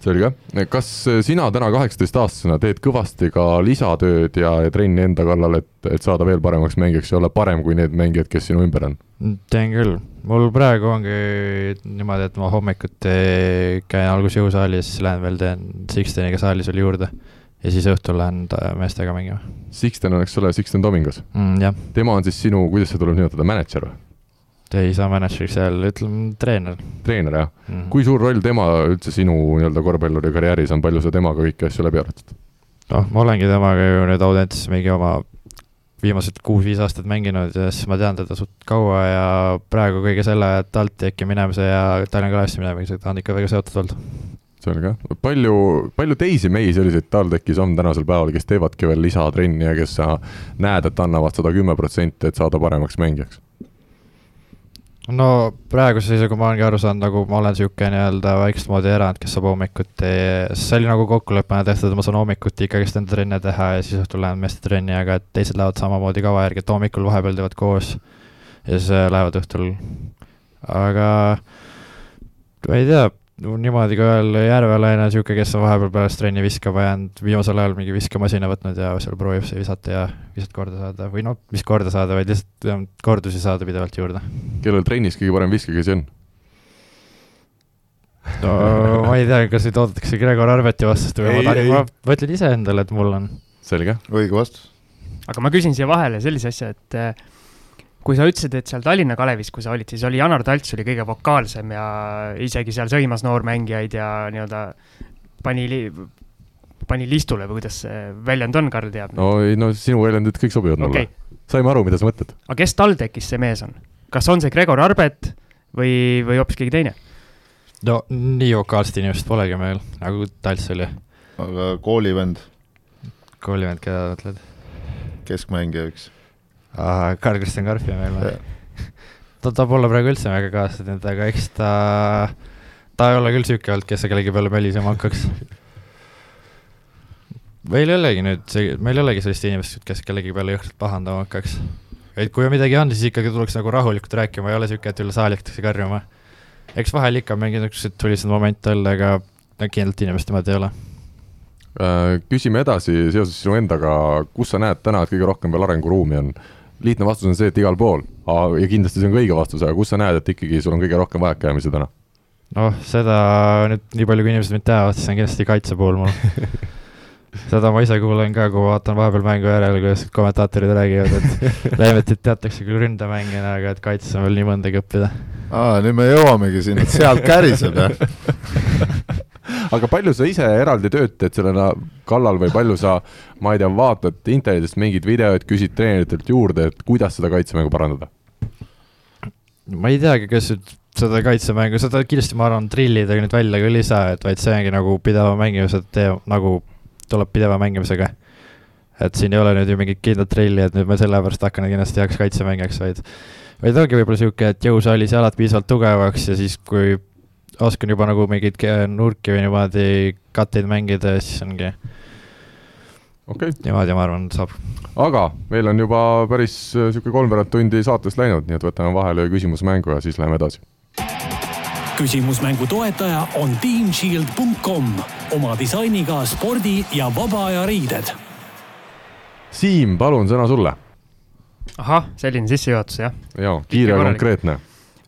selge, kas sina täna kaheksateistaastasena teed kõvasti ka lisatööd ja, ja trenni enda kallal, et, et saada veel paremaks mängijaks ja olla parem kui need mängijad, kes sinu ümber on? Mm, teen küll, mul praegu ongi niimoodi, et ma hommikuti käin alguses jõusaalis, lähen veel teen Sixteniga saalis veel juurde ja siis õhtul lähen meestega mängima. Sixten on, eks ole, Sixten Domingos mm,? tema on siis sinu, kuidas seda tuleb nimetada, mänedžer või? Ei saa mänedžeriks seal, ütleme treener. treener jah mm, -hmm. kui suur roll tema üldse sinu nii-öelda korvpalluri karjääris on, palju sa temaga kõiki asju läbi arutad? noh, ma olengi temaga ju nüüd Audentses mingi oma viimased kuus-viis aastat mänginud ja siis ma tean teda suht kaua ja praegu kõige selle TalTechi minemise ja Tallinna Klaassi minemisega ta on ikka väga seotud olnud. selge, palju, palju teisi mehi selliseid TalTechis on tänasel päeval, kes teevadki veel lisatrenni ja kes sa näed, et annavad sada kümme protsenti, et saada paremaks mängijaks? No praeguse seisuga ma olengi aru saanud, nagu ma olen niisugune nii-öelda väikest moodi erand, kes saab hommikuti, see oli nagu kokkuleppena tehtud, ma saan hommikuti ikkagist enda trenne teha ja siis õhtul lähen meeste trenni, aga et teised lähevad samamoodi kava järgi, et hommikul vahepeal teevad koos ja siis äh, lähevad õhtul. aga ma ei tea, niimoodi ka ühel Järvelaine niisugune, kes on vahepeal pärast trenni viskama jäänud, viimasel ajal mingi viskemasina võtnud ja seal proovib see visata ja visat korda saada või noh, mis korda saada, vaid lihtsalt kordusi saada pidevalt juurde. kellel trennis kõige parem viskekäsi on? no ma ei tea, kas nüüd oodatakse Gregor Arveti vastust või ei, ma, ma, ma ütlen iseendale, et mul on. selge. õige vastus. aga ma küsin siia vahele sellise asja, et kui sa ütlesid, et seal Tallinna Kalevis, kui sa olid, siis oli Janar Talts oli kõige vokaalsem ja isegi seal sõimas noormängijaid ja nii-öelda pani li-, pani listule või kuidas see väljend on, Karl teab? no ei, no sinu väljendid kõik sobivad mulle okay.. saime aru, mida sa mõtled. aga kes TalTechis see mees on? kas on see Gregor Arbet või, või hoopis keegi teine? no nii vokaalset inimest polegi meil, nagu Talts oli. aga koolivend? koolivend, keda mõtled? keskmängija üks Karl-Kristjan Karpi meil või? ta, ta pole praegu üldse väga kaasa teinud, aga eks ta, ta ei ole küll sihuke olnud, kes kellegi peale mölisema hakkaks. meil ei olegi nüüd see, meil ei olegi sellist inimest, kes kellegi peale jõhkralt pahandama hakkaks. et kui on midagi on, siis ikkagi tuleks nagu rahulikult rääkima, ei ole sihuke, et üle saali hakatakse karjuma. eks vahel ikka mingi niisuguseid tuliseid momente olla, aga kindlalt inimeste omad ei ole. Äh, küsime edasi seoses sinu endaga, kus sa näed täna, et kõige rohkem veel arenguruumi on? Lihtne vastus on see, et igal pool ja kindlasti see on ka õige vastus, aga kus sa näed, et ikkagi sul on kõige rohkem vajakajäämisi täna? noh, seda nüüd nii palju, kui inimesed mind teavad, siis on kindlasti kaitse pool mul. (laughs) seda ma ise kuulen ka, kui vaatan vahepeal mängu järel, kuidas kommentaatorid räägivad, et (laughs) Leemetit teatakse küll ründemängijana, aga et kaitses on veel nii mõndagi õppida. aa, nüüd me jõuamegi sinna, et sealt käriseb, jah? (laughs) aga palju sa ise eraldi tööd teed selle kallal või palju sa, ma ei tea, vaatad internetist mingeid videoid, küsid treeneritelt juurde, et kuidas seda kaitsemängu parandada? ma ei teagi, kas nüüd seda kaitsemängu, seda kindlasti ma arvan, drillidega nüüd välja küll ei saa, et vaid see ongi nagu pideva mängimise tee, nagu tuleb pideva mängimisega. et siin ei ole nüüd ju mingit kindlat trilli, et nüüd ma sellepärast hakkan kindlasti heaks kaitsemängijaks, vaid vaid ongi võib-olla niisugune, et jõusaalis jalad piisavalt tugevaks ja siis, kui oskan juba nagu mingeid ke- nurki või niimoodi katteid mängida, siis ongi okei okay., niimoodi, ma arvan, saab. aga meil on juba päris niisugune kolmveerand tundi saatest läinud, nii et võtame vahele küsimusmängu ja siis läheme edasi. küsimusmängu toetaja on teamshield.com oma disainiga spordi ja vaba aja riided Siim, palun sõna sulle. ahah, selline sissejuhatus, jah. jaa, kiire ja konkreetne.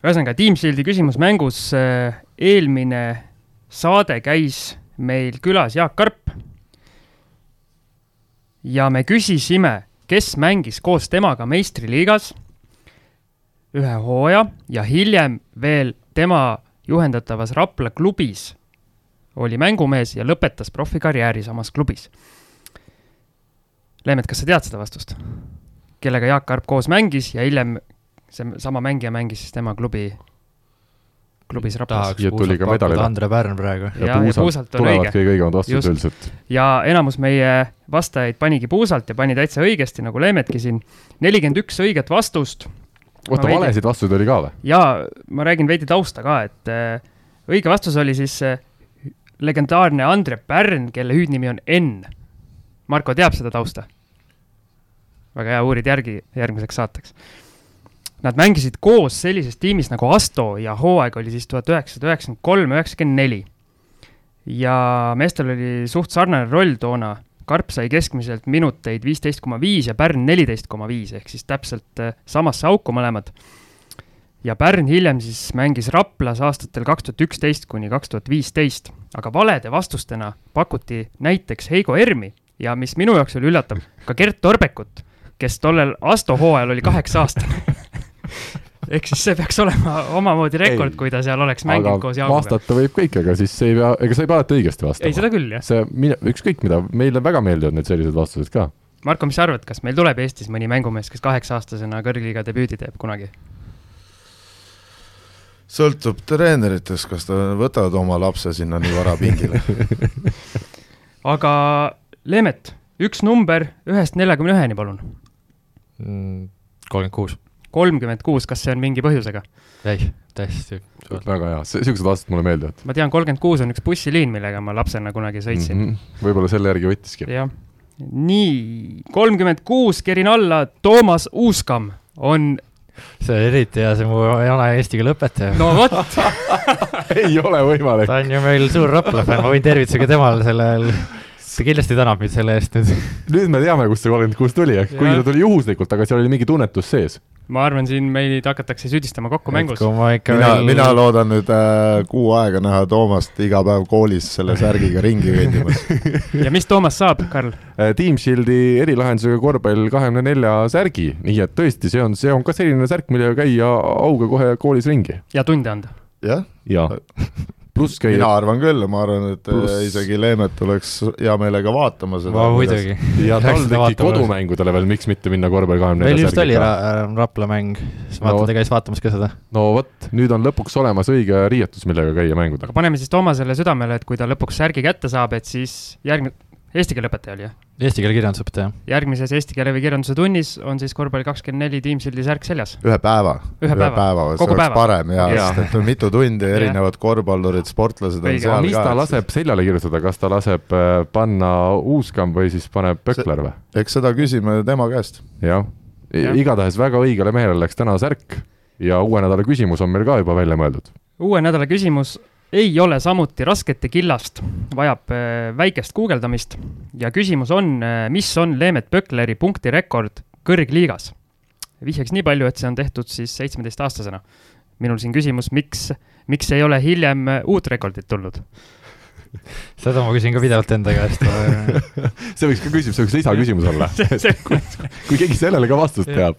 ühesõnaga, Team Shieldi küsimusmängus äh, eelmine saade käis meil külas Jaak Karp. ja me küsisime, kes mängis koos temaga meistriliigas ühe hooaja ja hiljem veel tema juhendatavas Rapla klubis oli mängumees ja lõpetas profikarjääri samas klubis. Leemet, kas sa tead seda vastust? kellega Jaak Karp koos mängis ja hiljem see sama mängija mängis siis tema klubi, klubis Raplas. Ja tuli ka medalile. Andre Pärn praegu. ja, ja puusalt on tulevad õige. kõige õigemad vastused üldiselt. ja enamus meie vastajaid panigi puusalt ja pani täitsa õigesti, nagu Leemetki siin. nelikümmend üks õiget vastust oota, valesid vastuseid oli ka või? ja ma räägin veidi tausta ka, et äh, õige vastus oli siis äh, legendaarne Andre Pärn, kelle hüüdnimi on N. Marko teab seda tausta? väga hea, uurid järgi järgmiseks saateks. Nad mängisid koos sellises tiimis nagu Asto ja hooaeg oli siis tuhat üheksasada üheksakümmend kolm, üheksakümmend neli. ja meestel oli suht sarnane roll toona, Karp sai keskmiselt minuteid viisteist koma viis ja Pärn neliteist koma viis ehk siis täpselt äh, samasse auku mõlemad ja Pärn hiljem siis mängis Raplas aastatel kaks tuhat üksteist kuni kaks tuhat viisteist, aga valede vastustena pakuti näiteks Heigo Ermi ja mis minu jaoks oli üllatav, ka Gert Torbekut, kes tollel Asto hooajal oli kaheksa aastane. (laughs) (laughs) ehk siis see peaks olema omamoodi rekord, kui ta seal oleks mänginud koos Jaaguga. vastata võib kõik, aga siis ei pea, ega sa ei pea alati õigesti vastama. ei, seda küll, jah. see, mine, ükskõik mida, meile väga meeldivad need sellised vastused ka. Marko, mis sa arvad, kas meil tuleb Eestis mõni mängumees, kes kaheksa-aastasena kõrgliiga debüüdi teeb kunagi? sõltub treeneritest, kas ta võtavad oma lapse sinna nii vara pingile. (laughs) aga Leemet, üks number ühest neljakümne üheni, palun. Mm, kolmkümmend kuus. Kolmkümmend kuus, kas see on mingi põhjusega? ei, täiesti. väga hea, siuksed vastused mulle meeldivad. ma tean, kolmkümmend kuus on üks bussiliin, millega ma lapsena kunagi sõitsin mm. -hmm. võib-olla selle järgi võttiski. jah, nii, kolmkümmend kuus kerin alla, Toomas Uuskam on, see on eriti hea, see mu vana eesti keele õpetaja. no vot, (laughs) ei ole võimalik. ta on ju meil suur Rapla fänn, ma võin tervitusega temale selle ajal, ta kindlasti tänab mind selle eest nüüd. nüüd me teame, kust see kolmkümmend kuus tuli, kuigi Jah. ta tuli juhuslikult, aga seal oli mingi tunnetus sees. Ma arvan, siin meid hakatakse süüdistama kokku mängus. kui ma ikka mina, veel mina loodan nüüd äh, kuu aega näha Toomast iga päev koolis selle särgiga ringi kõndimas. (laughs) ja mis Toomas saab, Karl? Team Shieldi erilahendusega korvpall kahekümne nelja särgi, nii et tõesti, see on, see on ka selline särk, millega käia auga kohe koolis ringi ja tunde anda. jah, ja (laughs) pluss mina käia arvan küll, ma arvan, et Pluss- Plus... isegi Leemet tuleks hea meelega vaatama seda. muidugi. ja TalTechi kodumängudele veel, miks mitte minna korvpall kahekümne meil nelja just oli särgiga. Ra- Rapla mäng, siis No vaatan, ta käis vaatamas ka seda. no vot, nüüd on lõpuks olemas õige riietus, millega käia mängudel aga. paneme siis Toomasele südamele, et kui ta lõpuks särgi kätte saab, et siis järgmine, eesti keele õpetaja oli jah? Eesti keele kirjandusõpetaja. järgmises eesti keele või kirjanduse tunnis on siis korvpalli kakskümmend neli tiimsildi särk seljas. ühe päeva. ühe päeva, päeva., see oleks päeva. parem ja, ja., sest et mitu tundi (laughs) erinevad korvpallurid, sportlased on seal mis ka. mis ta laseb seljale kirjutada, kas ta laseb äh, panna Uuskam või siis paneb Pökler või? eks seda küsime tema käest. jah ja., igatahes väga õigele mehele läks täna särk ja uue nädala küsimus on meil ka juba välja mõeldud. uue nädala küsimus ei ole samuti rasket ja killast, vajab äh, väikest guugeldamist ja küsimus on, äh, mis on Leemet Pökleri punktirekord kõrgliigas? vihjaks nii palju, et see on tehtud siis seitsmeteistaastasena. minul siin küsimus, miks, miks ei ole hiljem äh, uut rekordit tulnud? (laughs) seda ma küsin ka pidevalt enda käest (laughs) see võiks ka küsimus, see võiks lisaküsimus olla (laughs) kui, kui keegi sellele ka vastust teab,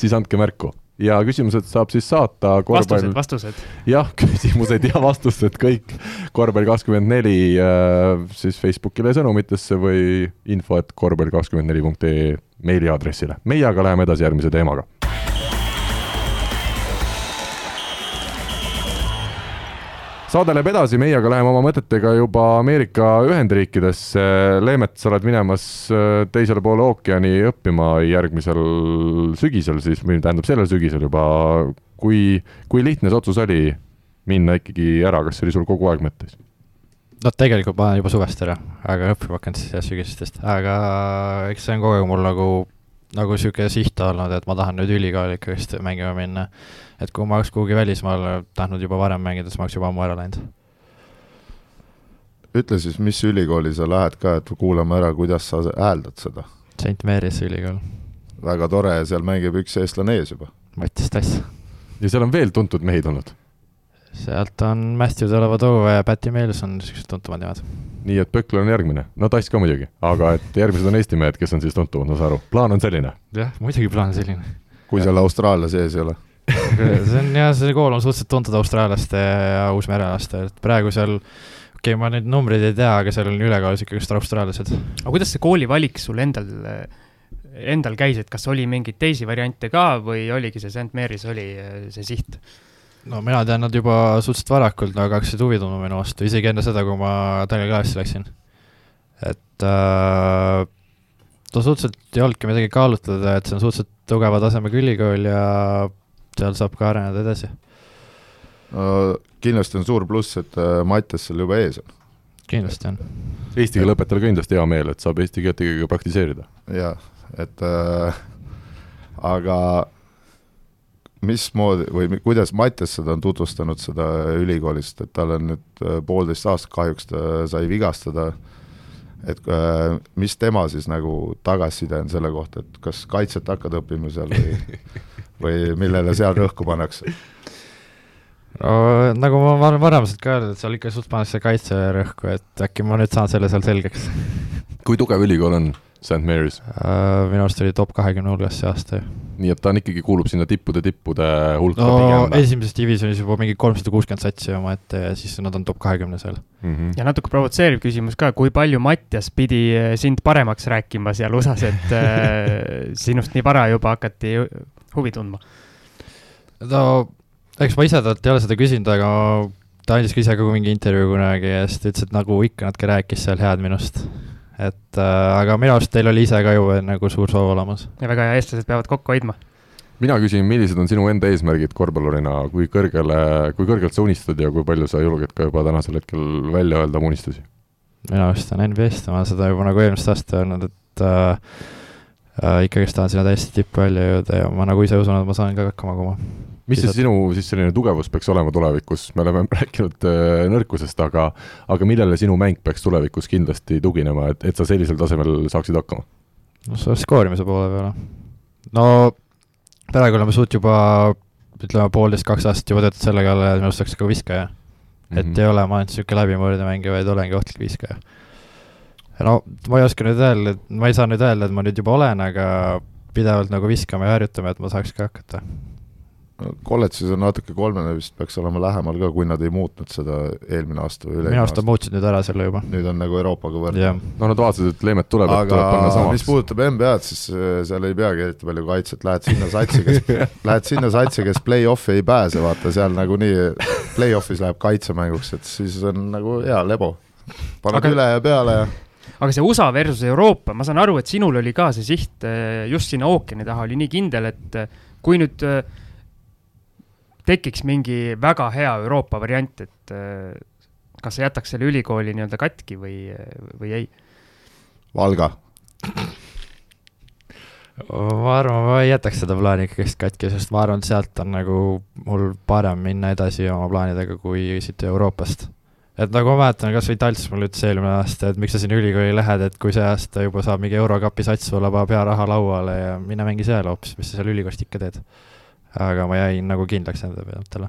siis andke märku ja küsimused saab siis saata korvpall. vastused, vastused. jah, (laughs) küsimused ja vastused kõik korvpall kakskümmend neli äh, siis Facebookile sõnumitesse või info, et korvpall kakskümmend neli punkt ee meiliaadressile. meie aga läheme edasi järgmise teemaga saade läheb edasi, meie aga läheme oma mõtetega juba Ameerika Ühendriikidesse. Leemet, sa oled minemas äh, teisele poole ookeani õppima järgmisel sügisel siis, või tähendab sellel sügisel juba. kui, kui lihtne see otsus oli minna ikkagi ära, kas see oli sul kogu aeg mõttes? no tegelikult ma olen juba suvest ära, aga õppima hakanud siis sügisestest, aga eks see on kogu aeg mul nagu, nagu niisugune siht olnud, et ma tahan nüüd ülikooli ikkagist mängima minna et kui ma oleks kuhugi välismaale tahtnud juba varem mängida, siis ma oleks juba ammu ära läinud. ütle siis, mis ülikooli sa lähed ka, et kuulame ära, kuidas sa hääldad seda? St Mary's ülikool. väga tore ja seal mängib üks eestlane ees juba. Mattis Tass. ja seal on veel tuntud mehed olnud? sealt on Matthew Delavadova ja Patti Meels on niisugused tuntumad nimed. Nii et Pökler on järgmine, no Tass ka muidugi, aga et järgmised on Eesti mehed, kes on siis tuntumad, ma saan aru, plaan on selline? jah, muidugi plaan on selline. kui seal Austraalia sees ei ole see on jah, see kool on suhteliselt tuntud austraallaste ja uusmerelaste, et praegu seal okei okay,, ma neid numbreid ei tea, aga seal on ülekaalus ikkagi just austraallased. aga kuidas see kooli valik sul endal, endal käis, et kas oli mingeid teisi variante ka või oligi see St Mary's oli äh, see siht? No mina tean nad juba suhteliselt varakult nagu hakkasid huvi tundma minu vastu, isegi enne seda, kui ma Tallinna klassi läksin. et äh, no suhteliselt ei olnudki midagi kaalutleda, et see on suhteliselt tugeva tasemega ülikool ja seal saab ka areneda edasi no,. kindlasti on suur pluss, et äh, Mattias seal juba ees on. kindlasti on. Eesti keele õpetajal kindlasti hea meel, et saab eesti keelt ikkagi praktiseerida. jaa, et äh, aga mismoodi või kuidas Mattias seda on tutvustanud, seda ülikoolist, et tal on nüüd äh, poolteist aastat, kahjuks ta sai vigastada, et äh, mis tema siis nagu tagasiside on selle kohta, et kas kaitset hakkad õppima seal või (laughs) või millele seal rõhku pannakse? no nagu ma olen varemaselt ka öelnud, et seal ikka suht pannakse kaitsele rõhku, et äkki ma nüüd saan selle seal selgeks kui tugev ülikool on St Mary's uh,? minu arust oli top kahekümne hulgas see aasta ju. nii et ta on ikkagi, kuulub sinna tippude tippude hulka no pigem? esimeses divisjonis juba mingi kolmsada kuuskümmend satsi omaette ja siis nad on top kahekümne seal mm. -hmm. ja natuke provotseeriv küsimus ka, kui palju Mattias pidi eh, sind paremaks rääkima seal USA-s, et äh, (laughs) sinust nii vara juba hakati huvi tundma? no eks ma ise talt ei ole seda küsinud, aga ta andis ka ise ka mingi intervjuu kunagi ja siis ta ütles, et nagu ikka natuke rääkis seal head minust. Et äh, aga minu arust teil oli ise ka ju nagu suur soov olemas. ja väga hea, eestlased peavad kokku hoidma. mina küsin, millised on sinu enda eesmärgid korvpallurina, kui kõrgele, kui kõrgelt sa unistad ja kui palju sa julged ka juba tänasel hetkel välja öelda oma unistusi? minu arust on NBA-st, ma olen seda juba nagu eelmist aastat öelnud, et äh, äh, ikkagist tahan sinna täiesti tippu välja jõuda ja ma nagu ise usun, et ma saan ka hakkama, kui ma mis see sinu siis selline tugevus peaks olema tulevikus, me oleme (laughs) rääkinud äh, nõrkusest, aga aga millele sinu mäng peaks tulevikus kindlasti tuginema, et, et sa sellisel tasemel saaksid hakkama? no see skoorimise poole peale. no praegu oleme suht juba ütleme poolteist, kaks aastat juba töötanud selle kallal, et minust saaks ka viskaja mm. -hmm. et ei ole ma ainult niisugune läbimõrdemängija, vaid olengi ohtlik viskaja no ma ei oska nüüd öelda, et ma ei saa nüüd öelda, et ma nüüd juba olen, aga pidevalt nagu viskame ja harjutame, et ma saaks ka hakata. Kolledžis on natuke kolmene vist peaks olema lähemal ka, kui nad ei muutnud seda eelmine aasta või üle-eelmine aasta. muutsid nüüd ära selle juba. nüüd on nagu Euroopaga võrdne. no nad vaatasid, et Leemet tuleb, et tuleb panna samaks. mis puudutab NBA-d, siis äh, seal ei peagi eriti palju kaitset, lähed sinna satsi, kes (laughs) lähed sinna satsi, kes play-off'i ei pääse, vaata seal nagunii play-off'is läheb kaitsemänguks, et siis on nagu hea lebo. paned aga... üle ja peale ja aga see USA versus Euroopa, ma saan aru, et sinul oli ka see siht äh, just sinna ookeani taha oli nii kindel, et äh, kui nüüd äh, tekiks mingi väga hea Euroopa variant, et äh, kas sa jätaks selle ülikooli nii-öelda katki või, või ei? Valga. ma arvan, ma ei jätaks seda plaani ikkagist katki, sest ma arvan, et sealt on nagu mul parem minna edasi oma plaanidega kui siit Euroopast. et nagu ma mäletan, kas või Talts mulle ütles eelmine aasta, et miks sa sinna ülikooli lähed, et kui see aasta juba saab mingi eurokapi sats, sulle paneb hea raha lauale ja mine mängi seal hoopis, mis sa seal ülikoolist ikka teed. Aga ma jäin nagu kindlaks nende peale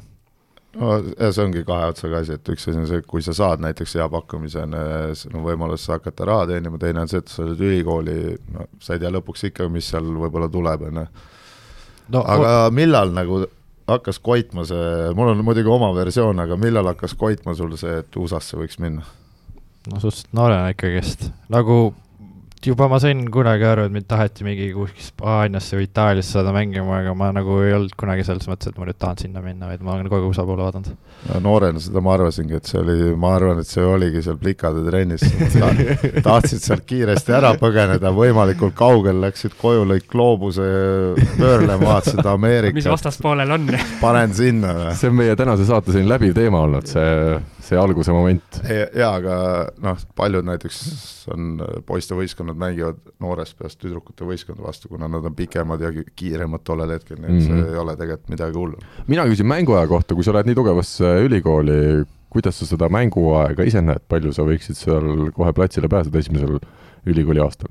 no ja see ongi kahe otsaga asi, et üks asi on see, kui sa saad näiteks hea pakkumise, on sul on võimalus hakata raha teenima, teine on see, et sa oled ülikooli, no sa ei tea lõpuks ikka, mis seal võib-olla tuleb, on ju. aga millal nagu hakkas koitma see, mul on muidugi oma versioon, aga millal hakkas koitma sul see, et USA-sse võiks minna? no suhteliselt noorena ikkagist, nagu juba ma sain kunagi aru, et mind taheti mingi kuskil Hispaaniasse või Itaaliasse saada mängima, aga ma nagu ei olnud kunagi selles mõttes, et ma nüüd tahan sinna minna, vaid ma olen kogu aeg USA poole vaadanud. no noorena seda ma arvasingi, et see oli, ma arvan, et see oligi seal plikade trennis ta,, tahtsid sealt kiiresti ära põgeneda, võimalikult kaugel, läksid koju, lõid gloobuse pöörlema, vaatasid Ameerikat. mis vastaspoolel on panen sinna. see on meie tänase saate selline läbiv teema olnud, see see alguse moment. jaa, aga noh, paljud näiteks on poistevõistkonnad mängivad noorest peast tüdrukute võistkonda vastu, kuna nad on pikemad ja kiiremad tollel hetkel, nii et mm -hmm. see mhm. ei ole tegelikult midagi hullu. mina küsin mänguaja kohta, kui sa lähed nii tugevasse ülikooli, kuidas sa seda mänguaega ise näed, palju sa võiksid seal kohe platsile pääseda esimesel ülikooli aastal?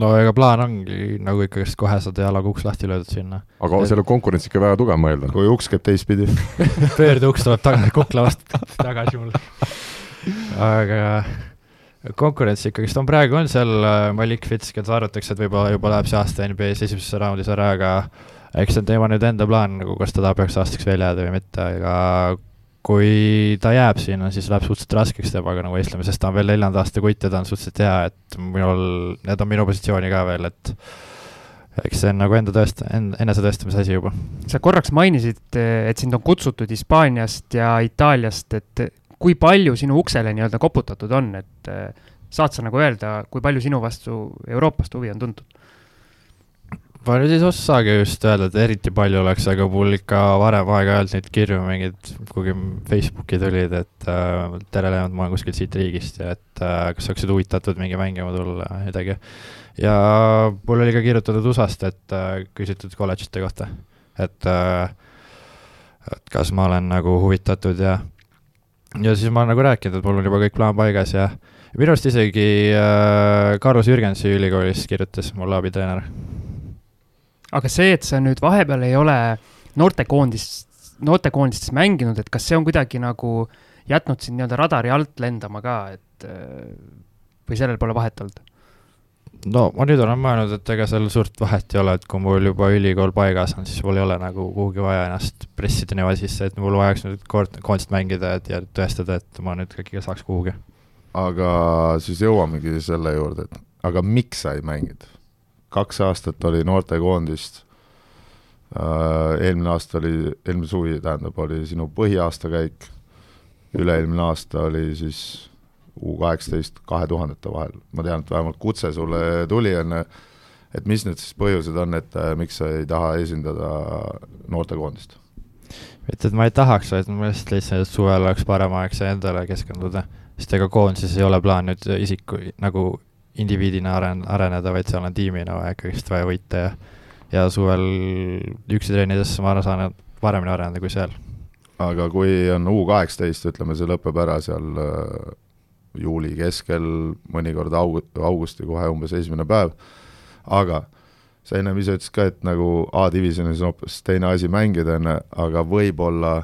No ega plaan ongi nagu ikkagist kohe saada jalaga uks lahti löödud sinna. aga et... seal on konkurents ikka väga tugev, ma eeldan. kui uks käib teistpidi (laughs) pöördeuks tuleb tagasi, (laughs) kukla vastu (laughs) tagasi mulle. aga konkurents ikkagist on, praegu on seal äh, Malik Fitz, keda arvatakse, et võib-olla juba läheb see aasta NBA-s esimesesse raundis ära, aga eks see on tema nüüd enda plaan, nagu kas ta tahab üheks aastaks veel jääda või mitte, aga kui ta jääb sinna, siis läheb suhteliselt raskeks temaga nagu võistlema, sest ta on veel neljanda aasta kutt ja ta on suhteliselt hea, et minul, need on minu positsiooni ka veel, et eks see on nagu enda tõest-, en-, enesetõestamise asi juba. sa korraks mainisid, et sind on kutsutud Hispaaniast ja Itaaliast, et kui palju sinu uksele nii-öelda koputatud on, et saad sa nagu öelda, kui palju sinu vastu Euroopast huvi on tuntud? Ma nüüd ei saagi just öelda, et eriti palju oleks, aga mul ikka varem aeg-ajalt neid kirju mingeid kuhugi Facebooki tulid, et äh, tere, Leonard, ma olen kuskilt siit riigist ja et äh, kas oleksid huvitatud mingi mängima tulla midagi. ja mul oli ka kirjutatud USA-st, et äh, küsitud kolledžite kohta, et äh, et kas ma olen nagu huvitatud ja ja siis ma olen nagu rääkinud, et mul on juba kõik plaan paigas ja minu arust isegi äh, Carlos Jürgensi ülikoolis kirjutas mulle abitreener aga see, et sa nüüd vahepeal ei ole noortekoondis, noortekoondistes mänginud, et kas see on kuidagi nagu jätnud sind nii-öelda radari alt lendama ka, et või sellel pole vahet olnud? no ma nüüd olen mõelnud, et ega seal suurt vahet ei ole, et kui mul juba ülikool paigas on, siis mul ei ole nagu kuhugi vaja ennast pressida niimoodi sisse, et mul vajaks nüüd koond-, koondist mängida, et ja tõestada, et ma nüüd ikkagi saaks kuhugi. aga siis jõuamegi selle juurde, et aga miks sa ei mänginud? Kaks aastat oli noortekoondist, äh, eelmine aasta oli, eelmine suvi tähendab, oli sinu põhiaastakäik, üle-eelmine aasta oli siis U kaheksateist kahe tuhandete vahel, ma tean, et vähemalt kutse sulle tuli enne, et mis need siis põhjused on, et äh, miks sa ei taha esindada noortekoondist? mitte, et ma ei tahaks, vaid ma lihtsalt et suvel oleks parem aeg see endale keskenduda, sest ega koondises ei ole plaan nüüd isiku nagu indiviidina aren-, areneda, vaid seal on tiimina vaja ikkagist vaja võita ja ja suvel üksi treenides ma saan paremini areneda kui seal. aga kui on U kaheksateist, ütleme, see lõpeb ära seal äh, juuli keskel, mõnikord aug-, augusti kohe umbes esimene päev, aga sa ennem ise ütlesid ka, et nagu A-divisjonis on hoopis teine asi mängida, on ju, aga võib-olla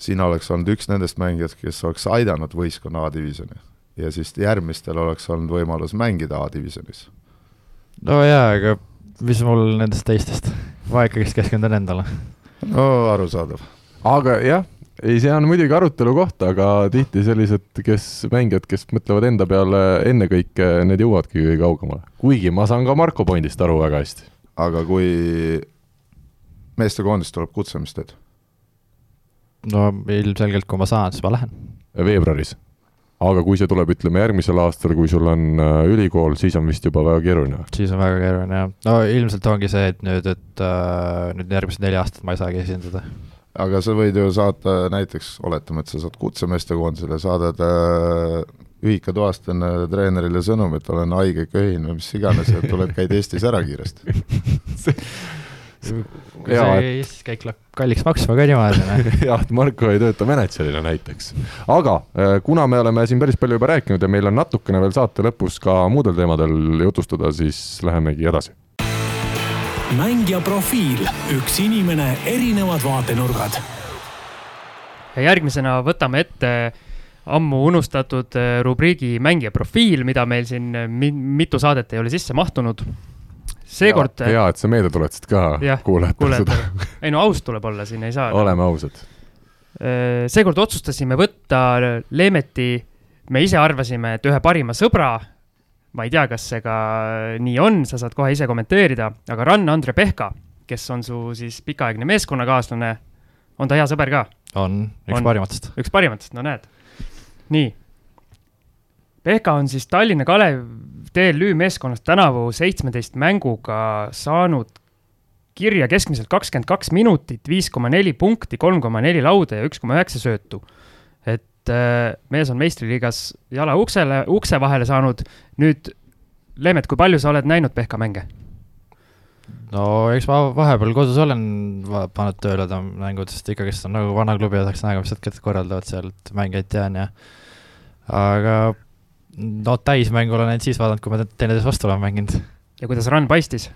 sina oleks olnud üks nendest mängijatest, kes oleks aidanud võistkonna A-divisjoni ja siis järgmistel oleks olnud võimalus mängida A-divisjonis. no jaa, aga mis mul nendest teistest, ma ikkagist keskendun endale. no arusaadav. aga jah, ei, see on muidugi arutelu koht, aga tihti sellised, kes, mängijad, kes mõtlevad enda peale ennekõike, need jõuavadki kõige kaugemale. kuigi ma saan ka Marko pointist aru väga hästi. aga kui meestekoondist tuleb kutse, mis teed? no ilmselgelt, kui ma saan, siis ma lähen. veebruaris aga kui see tuleb, ütleme järgmisel aastal, kui sul on äh, ülikool, siis on vist juba väga keeruline. siis on väga keeruline jah, no ilmselt ongi see, et nüüd, et äh, nüüd järgmised neli aastat ma ei saagi esindada. aga sa võid ju saata näiteks, oletame, et sa saad kutsemeeste koondisele, saadad äh, ühikatoast enne treenerile sõnumi, et olen haige, köhin või mis iganes ja tuled, käid Eestis ära kiiresti (laughs) see Eestis käik läheb kalliks maksma ka niimoodi, noh. (laughs) jah, et Marko ei tööta mänedžerina näiteks. aga äh, kuna me oleme siin päris palju juba rääkinud ja meil on natukene veel saate lõpus ka muudel teemadel jutustada, siis lähemegi edasi. mängija profiil, üks inimene, erinevad vaatenurgad. ja järgmisena võtame ette ammu unustatud äh, rubriigi mängija profiil, mida meil siin mi mitu saadet ei ole sisse mahtunud seekord. hea, et sa meelde tuletasid ka kuulajatele seda. (laughs) ei no aus tuleb olla, siin ei saa. oleme ausad. Seekord otsustasime võtta Leemeti, me ise arvasime, et ühe parima sõbra, ma ei tea, kas see ka nii on, sa saad kohe ise kommenteerida, aga Rann-Andre Pehka, kes on su siis pikaaegne meeskonnakaaslane, on ta hea sõber ka? on, üks on, parimatest. üks parimatest, no näed. nii. Pehka on siis Tallinna Kalev TLÜ meeskonnast tänavu seitsmeteist mänguga saanud kirja keskmiselt kakskümmend kaks minutit, viis koma neli punkti, kolm koma neli lauda ja üks koma üheksa söötu. et äh, mees on meistriliigas jala uksele, ukse vahele saanud. nüüd, Leemet, kui palju sa oled näinud Pehka mänge? no eks ma vahepeal kodus olen pannud tööle ta mängud, sest ikkagist on nagu vana klubi osaks näha, mis hetked korraldavad seal, et mängijaid tean ja aga no täismängu olen ainult siis vaadanud, kui me teineteist vastu oleme mänginud. ja kuidas run paistis?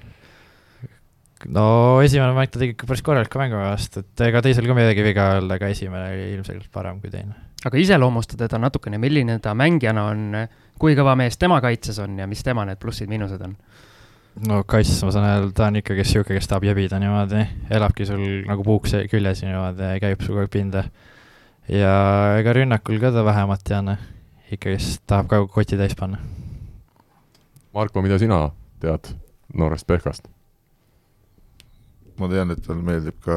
no esimene mäng ta tegi ikka päris korraliku mängu minu arust, et ega teisel ka midagi viga ei olnud, aga esimene oli ilmselgelt parem kui teine. aga iseloomusta teda natukene, milline ta mängijana on, kui kõva mees tema kaitses on ja mis tema need plussid-miinused on? no kaitses ma saan öelda, ta on ikkagi sihuke, kes tahab jebida niimoodi, elabki sul nagu puuk küljes niimoodi käib su kogu aeg pinda. ja ega rünnakul ka ta vähemat ei anna ikkagist tahab ka koti täis panna. Marko, mida sina tead noorest Pehkast? ma tean, et talle meeldib ka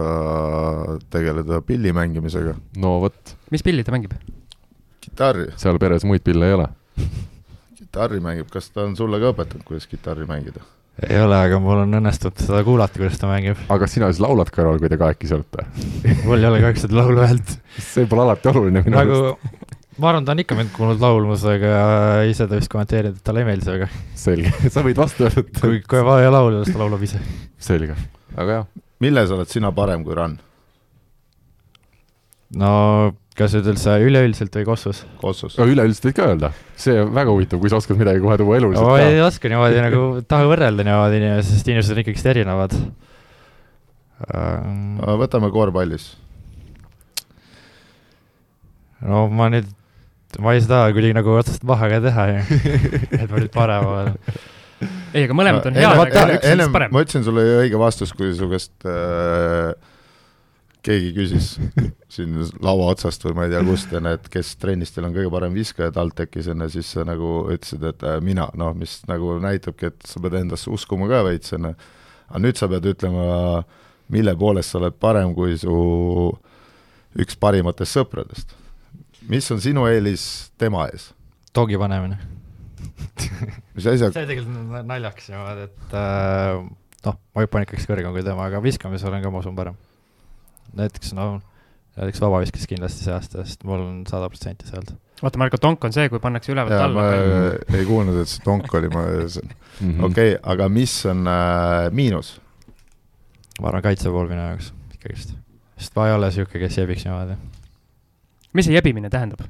tegeleda pilli mängimisega. no vot. mis pilli ta mängib? kitarri. seal peres muid pille ei ole kitarri mängib, kas ta on sulle ka õpetanud, kuidas kitarri mängida? ei ole, aga mul on õnnestunud seda kuulata, kuidas ta mängib. aga kas sina siis laulad kõrval, kui te kahekesi olete mul ei ole kahjuks seda laulu häält. see pole alati oluline minu nagu ma arvan, ta on ikka mind kuulnud laulmas, aga ise ta vist kommenteerib, et talle ei meeldi see väga. selge, (laughs) sa võid vastu öelda, et kui, kui on vaja laulda, siis ta laulab ise. selge, väga hea. milles oled sina parem kui Rann? no kas nüüd üldse üleüldiselt või Kossus? Kossus. üleüldiselt võid ka öelda, see on väga huvitav, kui sa oskad midagi kohe tuua eluliselt no, ka. ei oska niimoodi nagu, taha võrrelda niimoodi inimesest, sest inimesed on ikkagist erinevad um.... võtame korvpallis. no ma nüüd ma ei taha kuidagi nagu otsast maha ka teha ju (laughs) et ma nüüd parem olen. ei, aga mõlemad on head, aga üks on parem. ma ütlesin sulle õige vastus, kui su käest äh, keegi küsis siin laua otsast või ma ei tea kust, et kes trennis teil on kõige parem viskaja TalTechis enne, siis sa nagu ütlesid, et äh, mina, noh, mis nagu näitabki, et sa pead endasse uskuma ka veits, onju. aga nüüd sa pead ütlema, mille poolest sa oled parem kui su üks parimatest sõpradest mis on sinu eelis tema ees? dogi panemine mis asja? see tegelikult naljakas niimoodi, et äh, noh, ma hüppan ikkagi kõrgem kui tema, aga viskamises olen ka, ma usun, parem. näiteks no, näiteks vabaviskes kindlasti see aasta, sest mul on sada protsenti sealt. oota, Marko, tonk on see, kui pannakse ülevalt alla? ma ei kuulnud, et see tonk oli, ma mhm. okei aga mis on äh, miinus? ma arvan, kaitse pool minu jaoks ikkagist, sest ma ei ole niisugune, kes jebiks niimoodi mis see jebimine tähendab?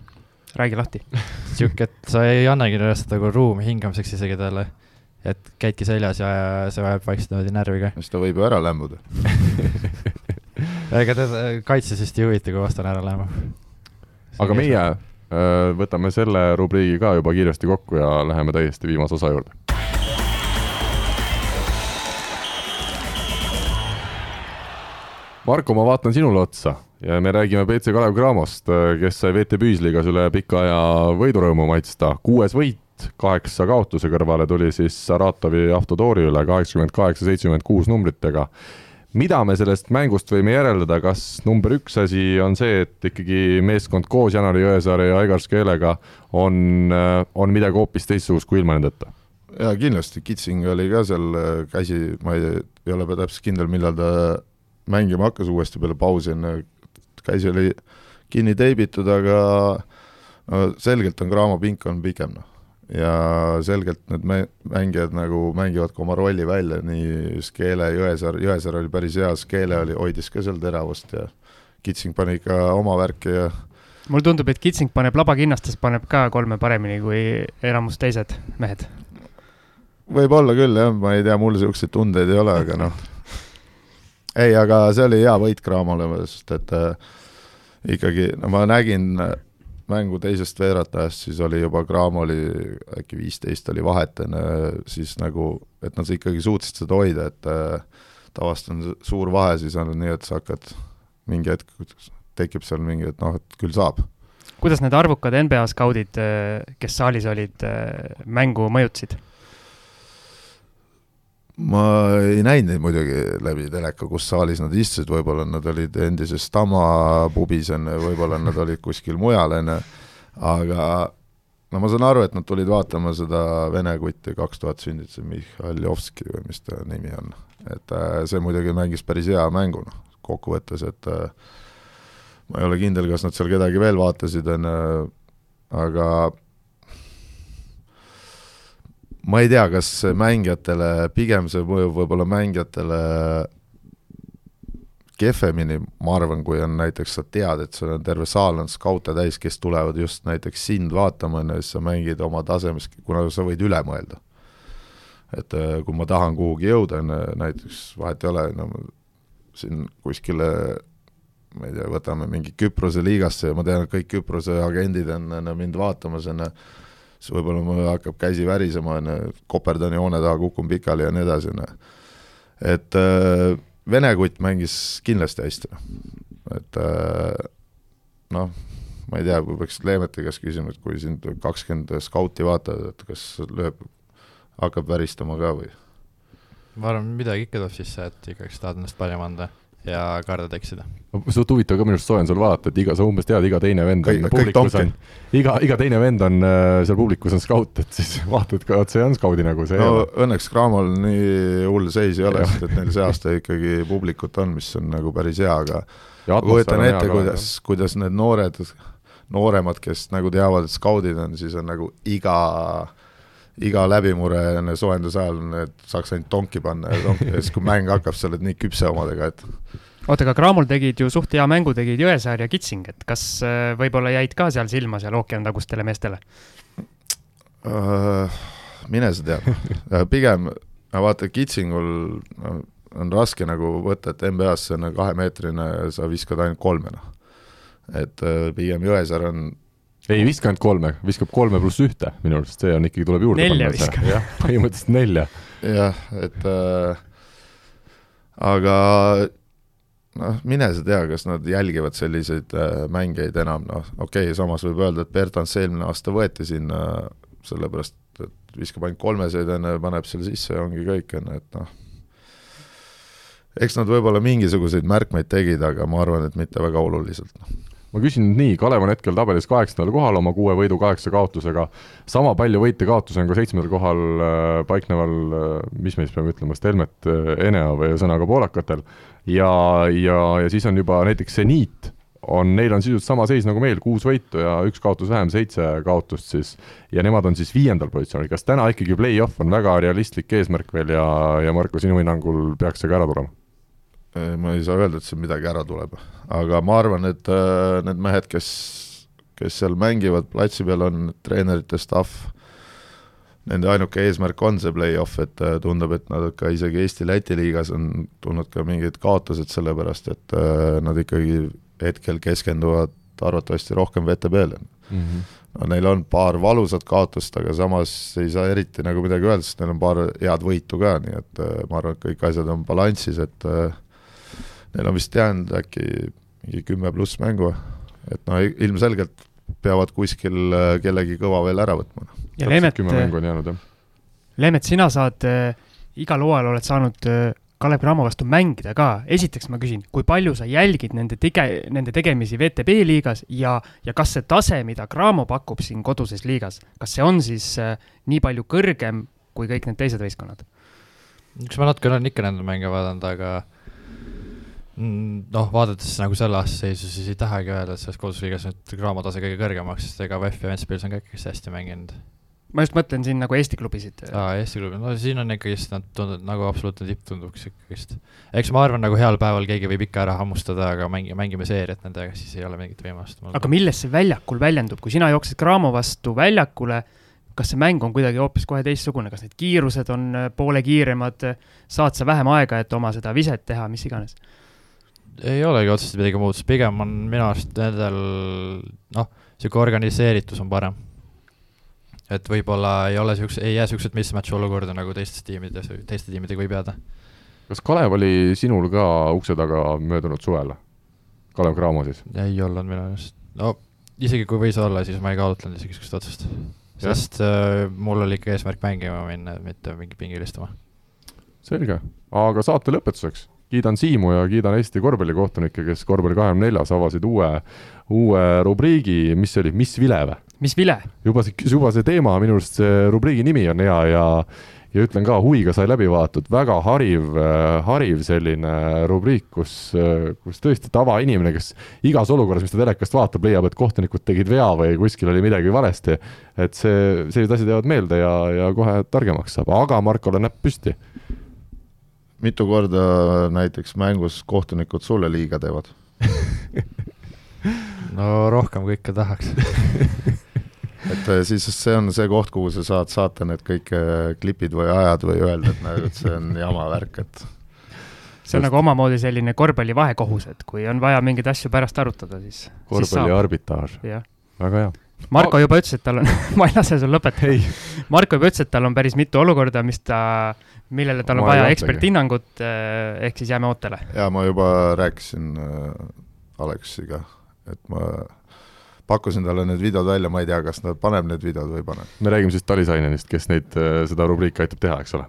räägi lahti (laughs) sihuke, et sa ei annagi reaalselt nagu ruumi hingamiseks isegi talle. et käidki seljas ja see vajab vaikselt niimoodi närvi ka. siis ta võib ju ära lämbuda (laughs) ega teda kaitses vist ei huvita, kui vastane ära läheb. aga meie äh, võtame selle rubriigi ka juba kiiresti kokku ja läheme täiesti viimase osa juurde. Marko, ma vaatan sinule otsa ja me räägime BC Kalev Cramost, kes sai VT Püüsliigas üle pika aja võidurõõmu maitsta. kuues võit kaheksa kaotuse kõrvale tuli siis Saratovi Avtodori üle kaheksakümmend kaheksa, seitsekümmend kuus numbritega. mida me sellest mängust võime järeldada, kas number üks asi on see, et ikkagi meeskond koos Janari Jõesaare ja Aigar Skeelega on, on midagi hoopis teistsugust kui ilma nendeta? jaa, kindlasti, Kitsing oli ka seal, käsi, ma ei, ei ole täpselt kindel, millal ta mängima hakkas uuesti peale pausi, enne käsi oli kinni teibitud, aga no selgelt on Graamo pink on pikem, noh ja selgelt need mä-, mängijad nagu mängivad ka oma rolli välja, nii Skeele, Jõesaar, Jõesaar oli päris hea, Skeele oli, hoidis ka seal teravust ja Kitsing pani ikka oma värki ja mulle tundub, et Kitsing paneb labakinnastes, paneb ka kolme paremini kui enamus teised mehed. võib-olla küll jah, ma ei tea, mul niisuguseid tundeid ei ole, aga noh ei, aga see oli hea võit Cramole, sest et äh, ikkagi, no ma nägin mängu teisest veeratajast, siis oli juba Graamo oli äkki viisteist oli vahet enne, siis nagu, et nad ikkagi suutsid seda hoida, et äh, tavaliselt on suur vahe, siis on nii, et sa hakkad mingi hetk, tekib seal mingi, et noh, et küll saab. kuidas need arvukad NBA skaudid, äh, kes saalis olid, äh, mängu mõjutasid? Ma ei näinud neid muidugi läbi teleka, kus saalis nad istusid, võib-olla nad olid endises Tama pubis enne, võib-olla nad olid kuskil mujal enne, aga no ma saan aru, et nad tulid vaatama seda vene kutti, kaks tuhat sündinud, see Mihhaljovski või mis ta nimi on. et äh, see muidugi mängis päris hea mängu, noh, kokkuvõttes, et äh, ma ei ole kindel, kas nad seal kedagi veel vaatasid, on ju, aga ma ei tea, kas mängijatele, pigem see mõjub võib-olla mängijatele kehvemini, ma arvan, kui on näiteks sa tead, et sul on terve saal on skaute täis, kes tulevad just näiteks sind vaatama, on ju, siis sa mängid oma tasemes, kuna sa võid üle mõelda. et äh, kui ma tahan kuhugi jõuda, on ju, näiteks vahet ei ole, no siin kuskile ma ei tea, võtame mingi Küprose liigasse ja ma tean, et kõik Küprose agendid on, on mind vaatamas, on ju, siis võib-olla mul hakkab käsi värisema, on ju, koperdan joone taha, kukun pikali ja nii edasi, on ju. et äh, Vene kutt mängis kindlasti hästi, et äh, noh, ma ei tea, kui peaks Leemeti käest küsima, et kui sind kakskümmend skauti vaatavad, et kas lööb, hakkab väristama ka või? ma arvan, midagi ikka tuleb sisse, et ikkagi tahad ennast parem anda ja kardad eksida. suht huvitav ka minu arust soe on sul vaadata, et iga, sa umbes tead, iga teine vend on publikus on, iga, iga teine vend on äh, seal publikus on skaut, et siis (laughs) vaatad ka, et see on skaudi nagu see no õnneks Cramol nii hull seis ei ole, sest et neil see aasta ikkagi publikut on, mis on nagu päris hea, aga kujutan ette, kuidas, kuidas need noored, nooremad, kes nagu teavad, et skaudid on, siis on nagu iga iga läbimure soojenduse ajal, et saaks ainult tonki panna ja tonki ja siis, kui mäng hakkab, sa oled nii küpse omadega, et oota, aga Cramol tegid ju suht hea mängu, tegid Jõesaar ja Kitsing, et kas äh, võib-olla jäid ka seal silma seal ookeanitagustele meestele uh,? mine sa tea, äh, pigem vaata, Kitsingul no, on raske nagu võtta, et NBA-s see on kahemeetrine sa viskad ainult kolme, noh. et pigem Jõesaar on ei viska ainult kolme, viskab kolme pluss ühte, minu arust see on ikkagi, tuleb juurde nelja panna. viskab. jah, põhimõtteliselt nelja. jah, et äh, aga noh, mine sa tea, kas nad jälgivad selliseid äh, mängijaid enam, noh, okei okay,, samas võib öelda, et Bertans eelmine aasta võeti sinna sellepärast, et viskab ainult kolmeseid, on ju, paneb selle sisse ja ongi kõik, on ju, et noh, eks nad võib-olla mingisuguseid märkmeid tegid, aga ma arvan, et mitte väga oluliselt, noh ma küsin nüüd nii, Kalev on hetkel tabelis kaheksandal kohal oma kuue võidu kaheksa kaotusega, sama palju võite-kaotusi on ka seitsmendal kohal äh, paikneval äh,, mis me siis peame ütlema, Stelmet äh,, Enea või ühesõnaga poolakatel, ja, ja, ja siis on juba näiteks seniit, on, neil on sisuliselt sama seis nagu meil, kuus võitu ja üks kaotus vähem, seitse kaotust siis, ja nemad on siis viiendal positsioonil, kas täna ikkagi play-off on väga realistlik eesmärk veel ja, ja Marko, sinu hinnangul peaks see ka ära tulema? Ma ei saa öelda, et siin midagi ära tuleb, aga ma arvan, et äh, need mehed, kes, kes seal mängivad platsi peal, on treenerite staff, nende ainuke eesmärk on see play-off, et äh, tundub, et nad ka isegi Eesti-Läti liigas on tulnud ka mingid kaotused, sellepärast et äh, nad ikkagi hetkel keskenduvad arvatavasti rohkem VTB-le mm. -hmm. no neil on paar valusat kaotust, aga samas ei saa eriti nagu midagi öelda, sest neil on paar head võitu ka, nii et ma arvan, et kõik asjad on balansis, et äh, neil on vist jäänud äkki mingi kümme pluss mängu, et no ilmselgelt peavad kuskil äh, kellegi kõva veel ära võtma. ja Leemet, jah. Leemet, sina saad äh,, igal hooajal oled saanud äh, Kalev Cramo vastu mängida ka, esiteks ma küsin, kui palju sa jälgid nende tege-, nende tegemisi VTB liigas ja, ja kas see tase, mida Cramo pakub siin koduses liigas, kas see on siis äh, nii palju kõrgem kui kõik need teised võistkonnad? eks ma natuke olen ikka nende mänge vaadanud, aga mm, noh, vaadates nagu selle aasta seisu, siis ei tahagi öelda, et selles kodusliigas nüüd Cramo tase kõige kõrgemaks, sest ega VEF ja Ventspils on ka ikkagi hästi mänginud. ma just mõtlen siin nagu Eesti klubisid. aa, Eesti klubi, no siin on ikkagist, nad tunduvad nagu absoluutne tipp tunduks ikkagist. eks ma arvan, nagu heal päeval keegi võib ikka ära hammustada, aga mängi, mängime seeriat nendega, siis ei ole mingit võimalust. aga milles see väljakul väljendub, kui sina jooksed Cramo vastu väljakule, kas see mäng on kuidagi hoopis kohe teistsugune, kas need kiirused on äh, poole kiiremad, saad sa vähem aega, et oma seda viset teha, mis iganes? Ei olegi otseselt midagi muud, sest pigem on minu arust nendel noh, niisugune organiseeritus on parem. et võib-olla ei ole niisuguse, ei jää niisuguseid mismatch olukorda, nagu teistes tiimides, teiste tiimidega võib jääda. kas Kalev oli sinul ka ukse taga möödunud suvel? Kalev Cramo siis? ei olnud minu arust, no isegi kui võis olla, siis ma ei kaalutlenud isegi niisugust otsust sest äh, mul oli ikka eesmärk mängima minna, mitte mingi pingil istuma. selge, aga saate lõpetuseks kiidan Siimu ja kiidan Eesti korvpallikohtunikke, kes korvpalli kahekümne neljas avasid uue, uue rubriigi, mis see oli, Mis vile või? mis vile? juba see, juba see teema, minu arust see rubriigi nimi on hea ja ja ütlen ka, huviga sai läbi vaadatud, väga hariv, hariv selline rubriik, kus, kus tõesti tavainimene, kes igas olukorras, mis ta telekast vaatab, leiab, et kohtunikud tegid vea või kuskil oli midagi valesti. et see, sellised asjad jäävad meelde ja, ja kohe targemaks saab, aga Markole näpp püsti. Mitu korda näiteks mängus kohtunikud sulle liiga teevad? (laughs) No rohkem kui ikka tahaks. (laughs) Et äh, siis see on see koht, kuhu sa saad saata need kõik äh, klipid või ajad või öelda, et näed, et see on jama värk, et see on Just... nagu omamoodi selline korvpalli vahekohus, et kui on vaja mingeid asju pärast arutada, siis korvpalli arbitraaž, väga hea. Marko juba ütles, et tal on (laughs) ma ei lase sul lõpetada. Marko juba ütles, et tal on päris mitu olukorda, mis ta, millele tal on ma vaja eksperthinnangut, äh, ehk siis jääme ootele. jaa, ma juba rääkisin äh, Aleksiga, et ma pakkusin talle need videod välja, ma ei tea, kas ta paneb need videod või ei pane. me räägime siis Talisainenist, kes neid, äh, seda rubriiki aitab teha, eks ole?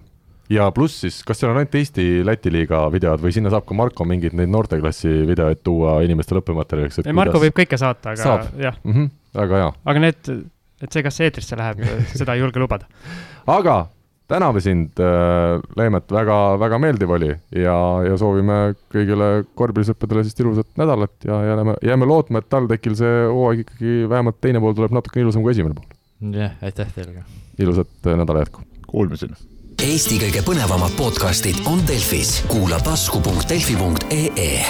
ja pluss siis, kas seal on ainult Eesti-Läti liiga videod või sinna saab ka Marko mingeid neid noorteklassi videoid tuua inimestele õppematerjaliks? ei, Marko kuidas... võib kõike saata, aga saab. jah mm. -hmm, väga hea. aga need, et see, kas see eetrisse läheb seda ei julge lubada. (laughs) aga täname sind, äh, Leemet, väga, väga meeldiv oli ja, ja soovime kõigile korvpallisõppedele siis ilusat nädalat ja jääme, jääme lootma, et TalTechil see hooaeg ikkagi vähemalt teine pool tuleb natuke ilusam kui esimene pool. jah, aitäh teile ka! ilusat äh, nädala jätku! Kuulmiseni! Eesti kõige põnevamad podcastid on Delfis, kuula tasku.delfi.ee